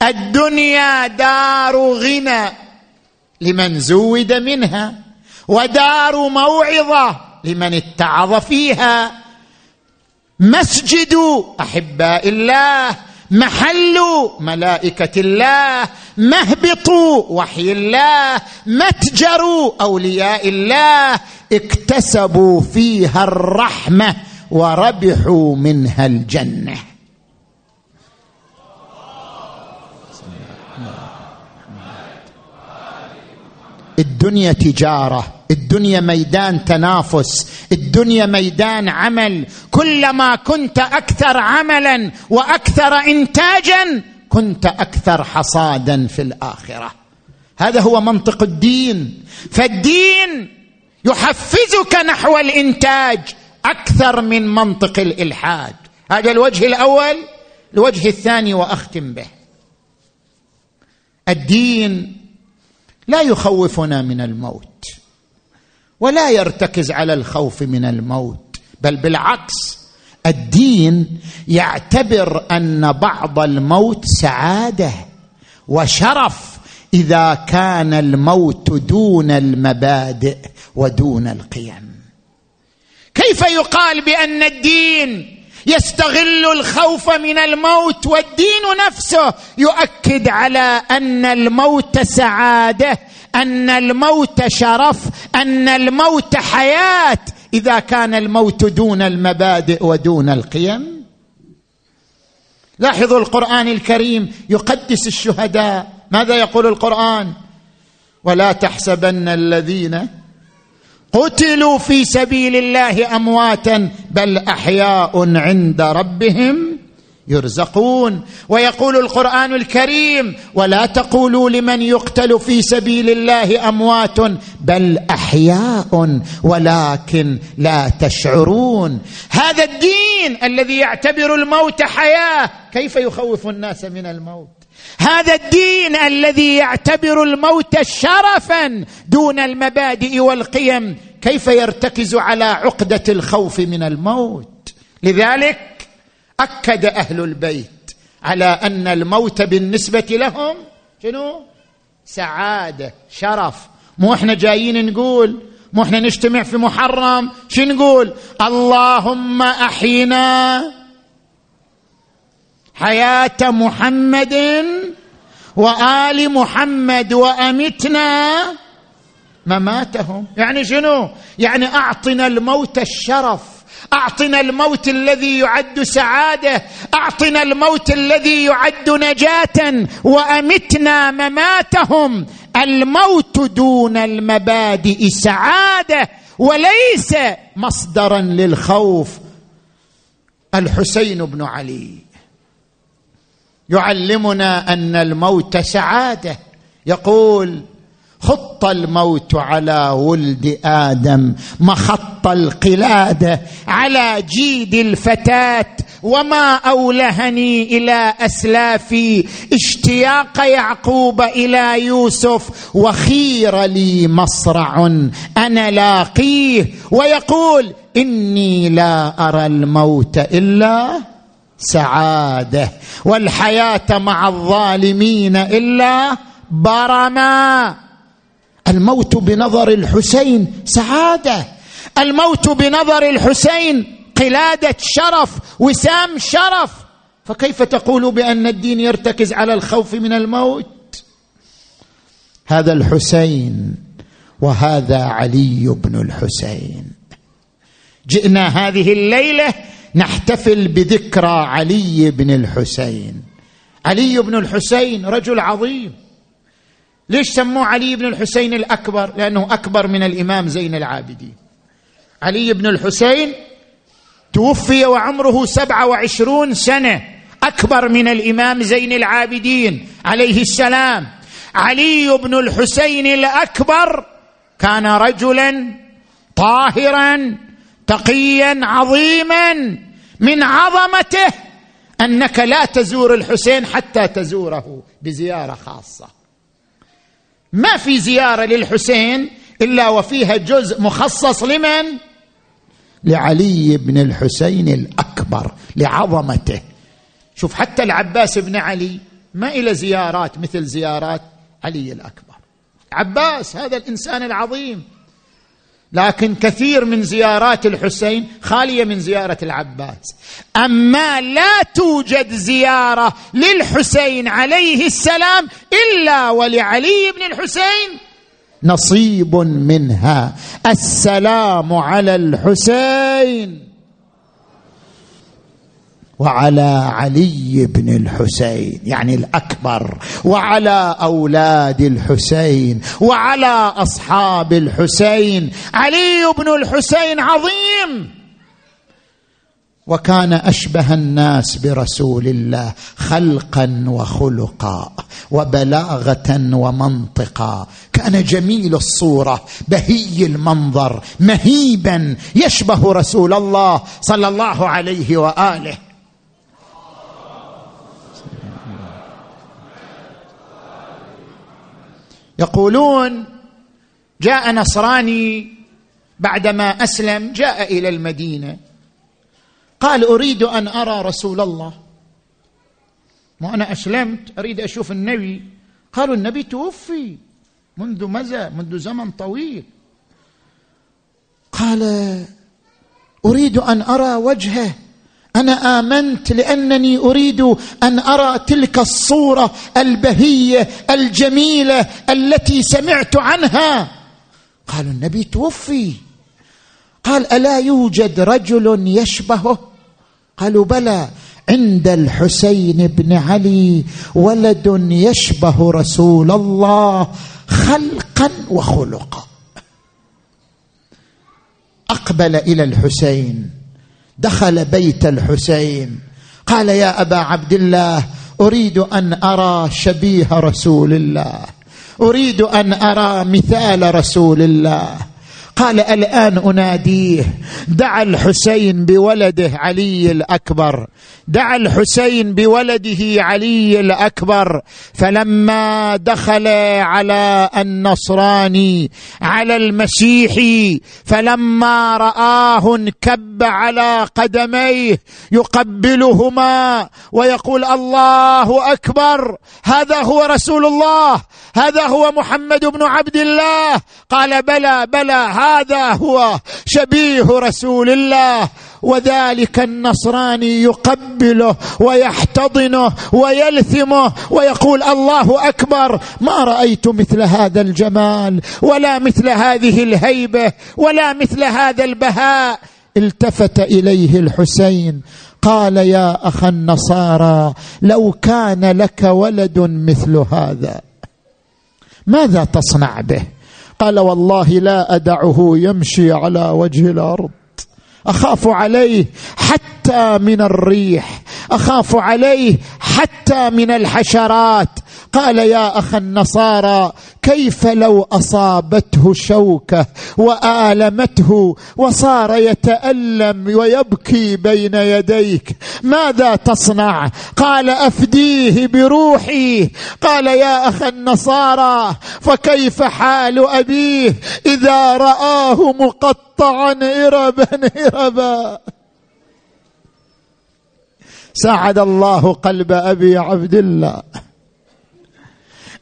الدنيا دار غنى لمن زود منها ودار موعظة لمن اتعظ فيها. مسجد أحباء الله محل ملائكة الله مهبط وحي الله متجر أولياء الله اكتسبوا فيها الرحمة وربحوا منها الجنة. الدنيا تجارة الدنيا ميدان تنافس الدنيا ميدان عمل. كلما كنت أكثر عملا وأكثر انتاجا كنت أكثر حصادا في الآخرة. هذا هو منطق الدين. فالدين يحفزك نحو الإنتاج أكثر من منطق الإلحاد. هذا الوجه الأول. الوجه الثاني وأختم به. الدين لا يخوفنا من الموت ولا يرتكز على الخوف من الموت بل بالعكس الدين يعتبر أن بعض الموت سعادة وشرف إذا كان الموت دون المبادئ ودون القيم. كيف يقال بأن الدين يستغل الخوف من الموت والدين نفسه. يؤكد على أن الموت سعادة أن الموت شرف أن الموت حياة. إذا كان الموت دون المبادئ ودون القيم. لاحظوا القرآن الكريم يقدس الشهداء. ماذا يقول القرآن؟ ولا تحسبن الذين قتلوا في سبيل الله أمواتا بل أحياء عند ربهم يرزقون. ويقول القرآن الكريم ولا تقولوا لمن يقتل في سبيل الله أموات بل أحياء ولكن لا تشعرون. هذا الدين الذي يعتبر الموت حياة كيف يخوف الناس من الموت؟ هذا الدين الذي يعتبر الموت شرفا دون المبادئ والقيم كيف يرتكز على عقدة الخوف من الموت؟ لذلك أكد أهل البيت على أن الموت بالنسبة لهم شنو؟ سعادة شرف. مو إحنا جايين نقول مو إحنا نجتمع في محرم. شو نقول؟ اللهم أحينا حياة محمد وآل محمد وأمتنا مماتهم. يعني شنو؟ يعني أعطنا الموت الشرف أعطنا الموت الذي يعد سعادة أعطنا الموت الذي يعد نجاة وأمتنا مماتهم. الموت دون المبادئ سعادة وليس مصدرا للخوف. الحسين بن علي يعلمنا أن الموت سعادة. يقول خط الموت على ولد آدم مخط القلاده على جيد الفتاة وما أولهني إلى اسلافي اشتياق يعقوب إلى يوسف وخير لي مصرع أنا لاقيه ويقول إني لا أرى الموت إلا سعادة والحياة مع الظالمين إلا برما. الموت بنظر الحسين سعادة. الموت بنظر الحسين قلادة شرف وسام شرف. فكيف تقول بأن الدين يرتكز على الخوف من الموت؟ هذا الحسين وهذا علي بن الحسين. جئنا هذه الليلة نحتفل بذكرى علي بن الحسين. علي بن الحسين رجل عظيم. ليش سموه علي بن الحسين الأكبر؟ لأنه أكبر من الإمام زين العابدين. علي بن الحسين توفي وعمره سبعة وعشرون سنة أكبر من الإمام زين العابدين عليه السلام. علي بن الحسين الأكبر كان رجلا طاهرا تقيا عظيما. من عظمته أنك لا تزور الحسين حتى تزوره بزيارة خاصة. ما في زيارة للحسين إلا وفيها جزء مخصص لمن؟ لعلي بن الحسين الأكبر لعظمته. شوف حتى العباس بن علي ما إلى زيارات مثل زيارات علي الأكبر. عباس هذا الإنسان العظيم. لكن كثير من زيارات الحسين خالية من زيارة العباس. أما لا توجد زيارة للحسين عليه السلام إلا ولعلي بن الحسين نصيب منها. السلام على الحسين. وعلى علي بن الحسين يعني الأكبر وعلى أولاد الحسين وعلى أصحاب الحسين. علي بن الحسين عظيم. وكان أشبه الناس برسول الله خلقا وخلقا وبلاغة ومنطقا. كان جميل الصورة بهي المنظر مهيبا يشبه رسول الله صلى الله عليه وآله. يقولون جاء نصراني بعدما أسلم جاء إلى المدينة. قال أريد أن أرى رسول الله. وأنا أسلمت أريد أشوف النبي. قالوا النبي توفي منذ مزى منذ زمن طويل. قال أريد أن أرى وجهه. أنا آمنت لأنني أريد أن أرى تلك الصورة البهية الجميلة التي سمعت عنها. قالوا النبي توفي. قال ألا يوجد رجل يشبهه قالوا بلى. عند الحسين بن علي ولد يشبه رسول الله خلقا وخلقا. أقبل إلى الحسين. دخل بيت الحسين. قال يا أبا عبد الله أريد أن أرى شبيه رسول الله. أريد أن أرى مثال رسول الله. قال الآن أناديه دعا الحسين بولده علي الأكبر دعا الحسين بولده علي الأكبر فلما دخل على النصراني على المسيحي فلما رآه انكب على قدميه يقبلهما ويقول الله أكبر هذا هو رسول الله هذا هو محمد بن عبد الله. قال بلى بلى هذا هو شبيه رسول الله وذلك النصراني يقبله ويحتضنه ويلثمه ويقول الله أكبر ما رأيت مثل هذا الجمال ولا مثل هذه الهيبة ولا مثل هذا البهاء. التفت إليه الحسين قال يا اخا النصارى لو كان لك ولد مثل هذا ماذا تصنع به؟ قال والله لا أدعه يمشي على وجه الأرض. أخاف عليه حتى من الريح أخاف عليه حتى من الحشرات قال يا أخ النصارى كيف لو أصابته شوكة وآلمته وصار يتألم ويبكي بين يديك؟ ماذا تصنع؟ قال أفديه بروحي. قال يا أخ النصارى فكيف حال أبيه إذا رآه مقطعا اربا اربا؟ سعد الله قلب أبي عبد الله.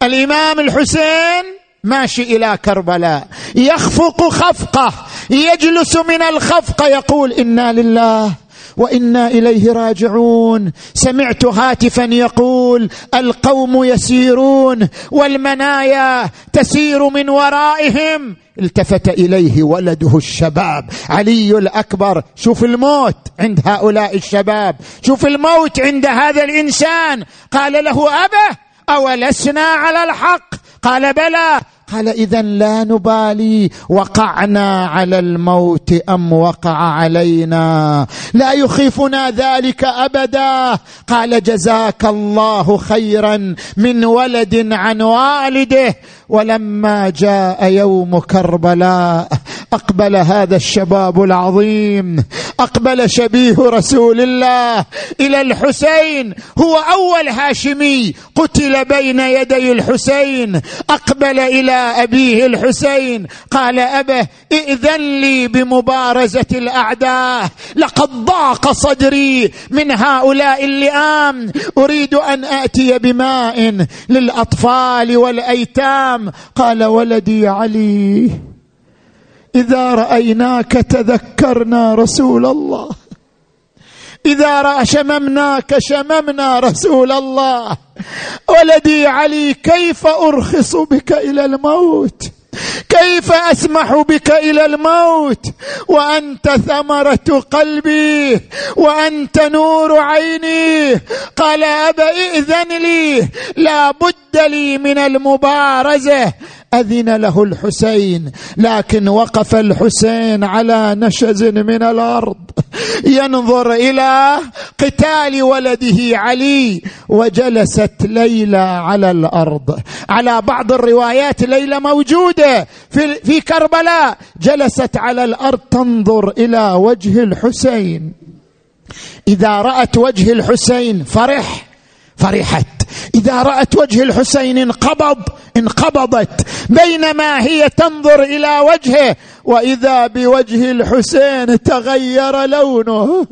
الإمام الحسين ماشي إلى كربلاء يخفق خفقه يجلس من الخفقه يقول إنا لله وإنا إليه راجعون. سمعت هاتفا يقول القوم يسيرون والمنايا تسير من ورائهم. التفت إليه ولده الشباب علي الأكبر شوف الموت عند هؤلاء الشباب شوف الموت عند هذا الإنسان. قال له ابه أولسنا على الحق؟ قال بلى. قال اذا لا نبالي. وقعنا على الموت أم وقع علينا. لا يخيفنا ذلك أبدا. قال جزاك الله خيرا من ولد عن والده. ولما جاء يوم كربلاء أقبل هذا الشباب العظيم. أقبل شبيه رسول الله إلى الحسين. هو أول هاشمي قتل بين يدي الحسين. أقبل إلى أبيه الحسين. قال أبه ائذن لي بمبارزة الأعداء. لقد ضاق صدري من هؤلاء اللئام. أريد أن آتي بماء للأطفال والأيتام. قال ولدي علي. إذا رأيناك تذكرنا رسول الله. إذا رأى شممناك شممنا رسول الله. ولدي علي كيف أرخص بك إلى الموت؟ كيف أسمح بك إلى الموت؟ وأنت ثمرة قلبي وأنت نور عيني. قال أبا ائذن لي لا بد لي من المبارزة. أذن له الحسين لكن وقف الحسين على نشز من الأرض. ينظر إلى قتال ولده علي وجلست ليلى على الأرض. على بعض الروايات ليلى موجودة في في كربلاء. جلست على الأرض تنظر إلى وجه الحسين. إذا رأت وجه الحسين فرح. فرحت. إذا رأت وجه الحسين انقبض انقبضت بينما هي تنظر إلى وجهه وإذا بوجه الحسين تغير لونه.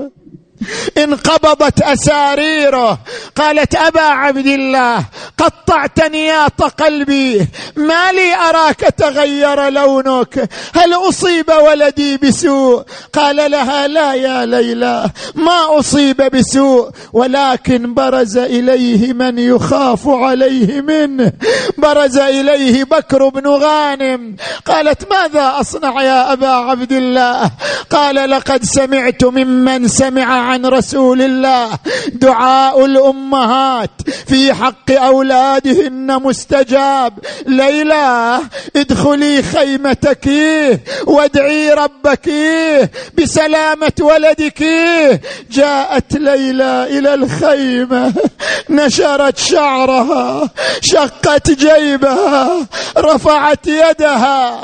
انقبضت أساريره. قالت أبا عبد الله قطعت نياط قلبي. ما لي أراك تغير لونك. هل أصيب ولدي بسوء؟ قال لها لا يا ليلى ما أصيب بسوء. ولكن برز إليه من يخاف عليه منه. برز إليه بكر بن غانم. قالت ماذا أصنع يا أبا عبد الله؟ قال لقد سمعت ممن سمع عن رسول الله. دعاء الأمهات في حق أولادهن مستجاب. ليلى ادخلي خيمتك وادعي ربك بسلامة ولدك. جاءت ليلى إلى الخيمة نشرت شعرها شقت جيبها رفعت يدها.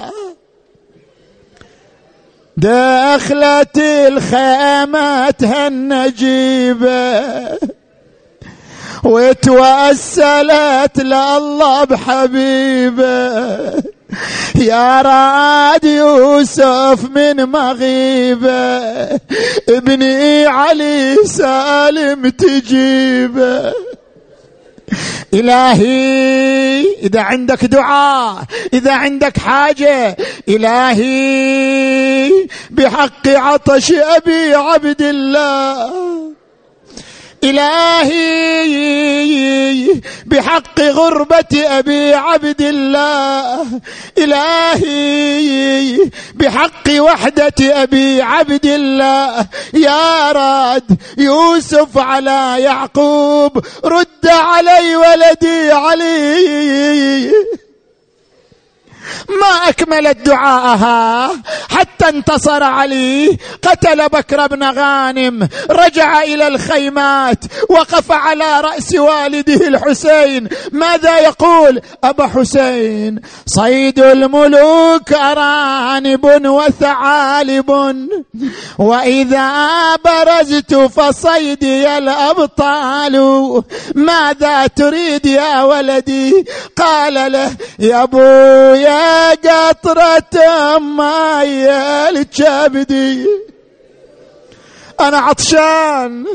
دخلت الخيمة النجيبة وتوسلت لله بحبيبة. يا راد يوسف من مغيبة. ابني علي سالم تجيبة. إلهي إذا عندك دعاء إذا عندك حاجة إلهي بحق عطش أبي عبد الله. إلهي بحق غربة أبي عبد الله. إلهي بحق وحدة أبي عبد الله. يا راد يوسف على يعقوب رد علي ولدي علي. ما اكملت دعاءها حتى انتصر علي قتل بكر بن غانم رجع إلى الخيمات وقف على رأس والده الحسين. ماذا يقول؟ أبا حسين صيد الملوك أرانب وثعالب وإذا برزت فصيدي الأبطال. ماذا تريد يا ولدي؟ قال له يا ابويا قطرة ماي لكبدي أنا عطشان.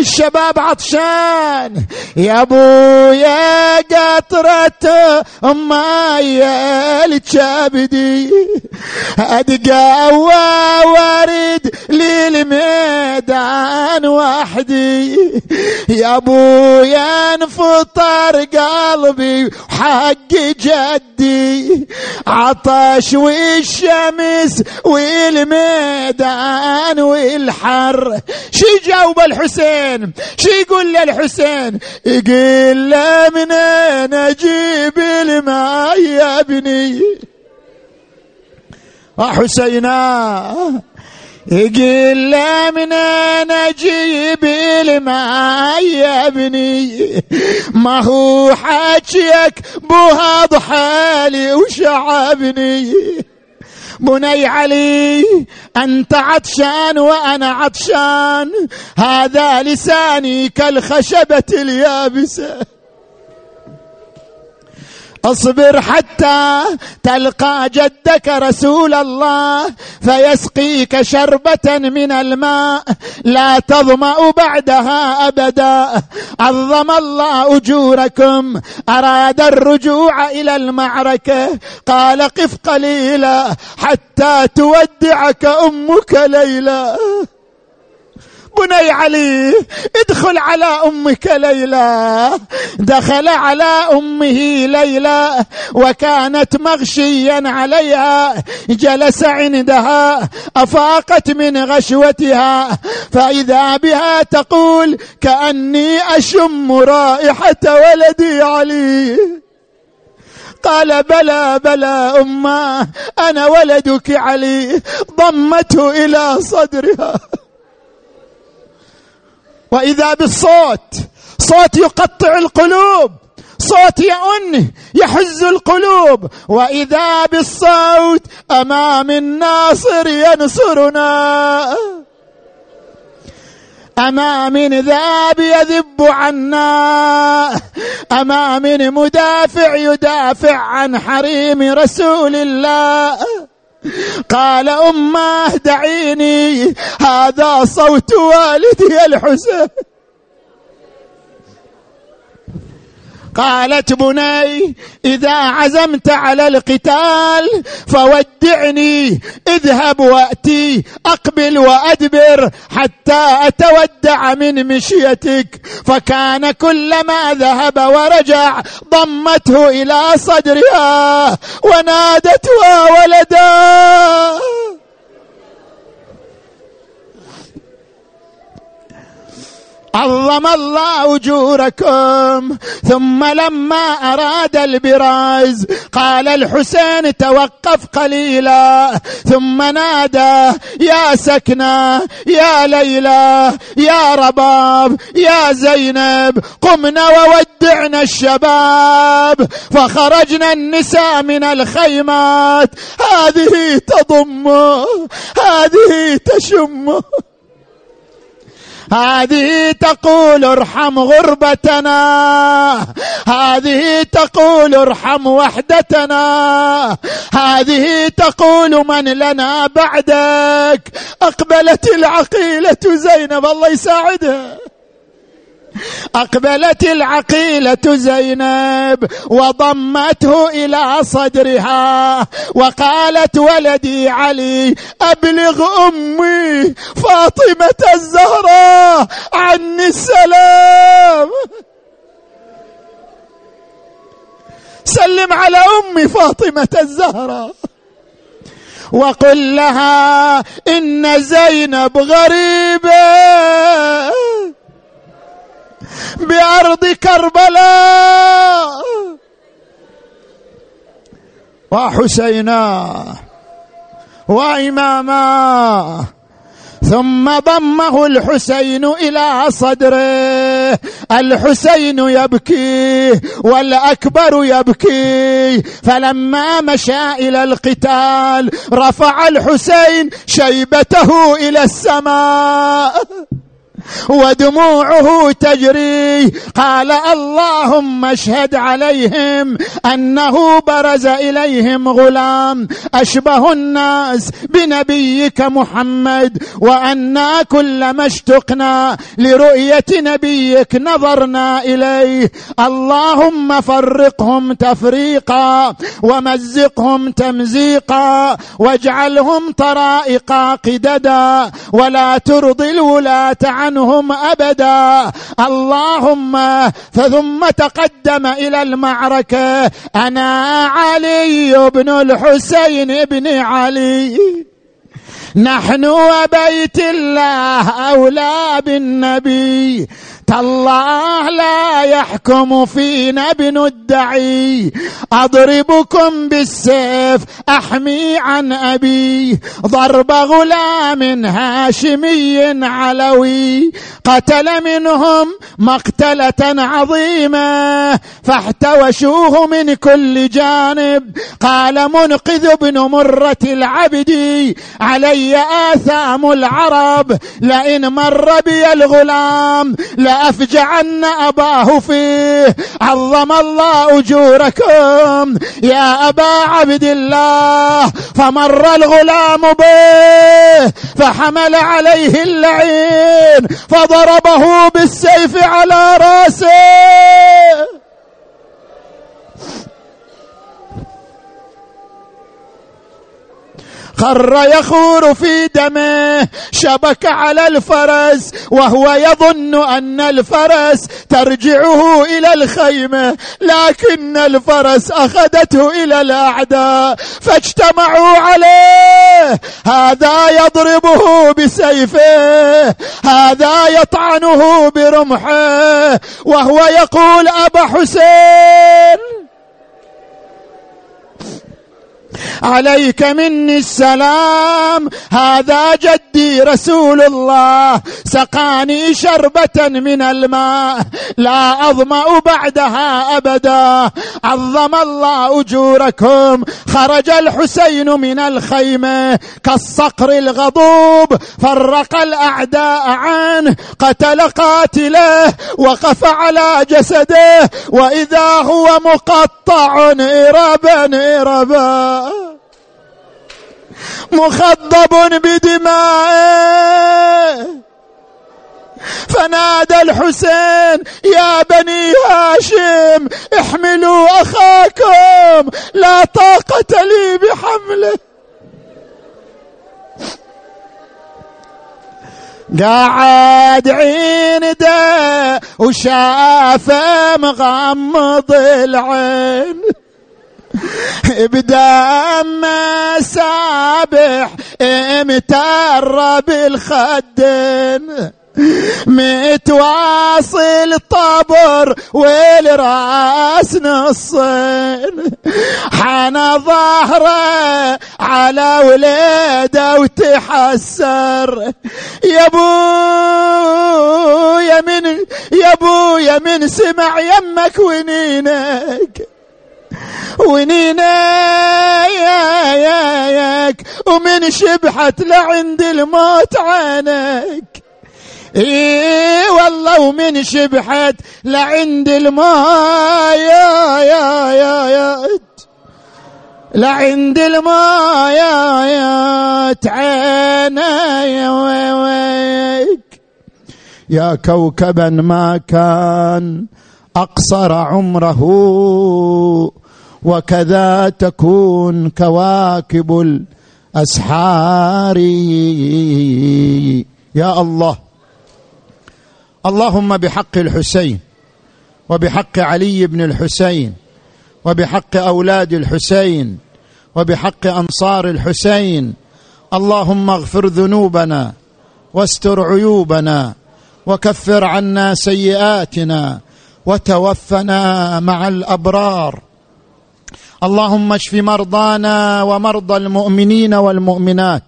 الشباب عطشان. يا ابويا قطرة ماي لكبدي أتقوى وارد للميدان وحدي. يا ابو يا انفطر قلبي حق جدي. عطش والشمس والميدان والحر. شي جاوب الحسين؟ شي يقول للحسين يقول له منين أجيب الماء يا ابني؟ حسينا. يقول له منين أجيب الماء يا ابني؟ ما هو حاجيك بوها ضحالي وشعبني. بني علي أنت عطشان وأنا عطشان هذا لساني كالخشبة اليابسة. اصبر حتى تلقى جدك رسول الله فيسقيك شربة من الماء لا تظمأ بعدها أبدا. عظم الله أجوركم. أراد الرجوع إلى المعركة. قال قف قليلا حتى تودعك أمك ليلى. بني علي ادخل على أمك ليلى. دخل على أمه ليلى وكانت مغشيا عليها. جلس عندها أفاقت من غشوتها. فإذا بها تقول كأني أشم رائحة ولدي علي. قال بلى بلى أمة أنا ولدك علي. ضمته إلى صدرها. وإذا بالصوت صوت يقطع القلوب صوت يؤن يحز القلوب وإذا بالصوت أمام الناصر ينصرنا. أما من ذاب يذب عنا. أما من مدافع يدافع عن حريم رسول الله. قال أمه دعيني هذا صوت والدي الحسين. قالت بني إذا عزمت على القتال فودعني اذهب وأتي أقبل وأدبر حتى أتودع من مشيتك. فكان كلما ذهب ورجع ضمته إلى صدرها ونادتها ولدا. عظم الله أجوركم ثم لما أراد البراز قال الحسين توقف قليلا ثم نادى يا سكنة يا ليلى يا رباب يا زينب قمنا وودعنا الشباب فخرجنا النساء من الخيمات هذه تضمه هذه تشمه هذه تقول ارحم غربتنا. هذه تقول ارحم وحدتنا. هذه تقول من لنا بعدك. أقبلت العقيلة زينب الله يساعدها. أقبلت العقيلة زينب وضمته إلى صدرها وقالت ولدي علي أبلغ أمي فاطمة الزهراء عني السلام. سلم على أمي فاطمة الزهراء وقل لها إن زينب غريبة. بأرض كربلاء وحسينا وإماما ثم ضمه الحسين إلى صدره الحسين يبكي والأكبر يبكي فلما مشى إلى القتال رفع الحسين شيبته إلى السماء. ودموعه تجري. قال اللهم اشهد عليهم أنه برز إليهم غلام. أشبه الناس بنبيك محمد وأنا كلما اشتقنا لرؤية نبيك نظرنا إليه. اللهم فرقهم تفريقا ومزقهم تمزيقا واجعلهم طرائق قددا. ولا ترضي الولاة عنهم أبدا. اللهم فثم تقدم إلى المعركة. أنا علي بن الحسين بن علي. نحن وبيت الله أولى بالنبي. تالله لا يحكم فينا ابن الدعي. أضربكم بالسيف أحمي عن أبي. ضرب غلام هاشمي علوي. قتل منهم مقتلة عظيمة. فاحتوشوه من كل جانب. قال منقذ بن مرة العبد. علي آثام العرب. لئن مر بي الغلام لا لأفجعن أباه فيه. عظم الله أجوركم. يا أبا عبد الله فمر الغلام به فحمل عليه اللعين فضربه بالسيف على رأسه. خر يخور في دمه شبك على الفرس وهو يظن أن الفرس ترجعه إلى الخيمة لكن الفرس أخذته إلى الأعداء فاجتمعوا عليه. هذا يضربه بسيفه هذا يطعنه برمحه وهو يقول أبا حسين. عليك مني السلام. هذا جدي رسول الله سقاني شربة من الماء. لا أظمأ بعدها أبدا. عظم الله أجوركم. خرج الحسين من الخيمة. كالصقر الغضوب. فرق الأعداء عنه. قتل قاتله. وقف على جسده. وإذا هو مقطع إربا إربا. مخضب بدمائه. فنادى الحسين يا بني هاشم احملوا أخاكم لا طاقة لي بحمله. قاعد ده وشافه مغمض العين. بدم سابح امتر بالخدين متواصل طبر والراس نصين. حنى ظهره على وليده وتحسر. يا ابو يا من يا ابو يا من سمع يمك ونينك. ونينا يا يا ياك ومن شبحت لعند الموت عينك. اي والله ومن شبحت لعند الماء يا يا يا لعند الماء يا يا يا كوكبا ما كان أقصر عمره. وكذا تكون كواكب الأسحار. يا الله. اللهم بحق الحسين وبحق علي بن الحسين وبحق أولاد الحسين وبحق أنصار الحسين. اللهم اغفر ذنوبنا واستر عيوبنا وكفر عنا سيئاتنا وتوفنا مع الأبرار. اللهم اشف مرضانا ومرضى المؤمنين والمؤمنات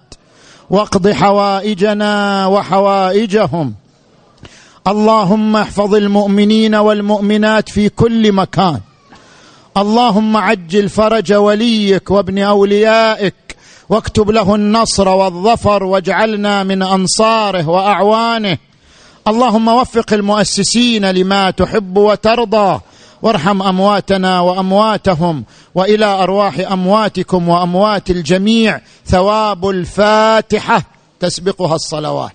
واقض حوائجنا وحوائجهم. اللهم احفظ المؤمنين والمؤمنات في كل مكان. اللهم عجل فرج وليك وابن أوليائك واكتب له النصر والظفر واجعلنا من أنصاره وأعوانه. اللهم وفق المؤسسين لما تحب وترضى. وارحم أمواتنا وأمواتهم وإلى أرواح أمواتكم وأموات الجميع ثواب الفاتحة تسبقها الصلوات.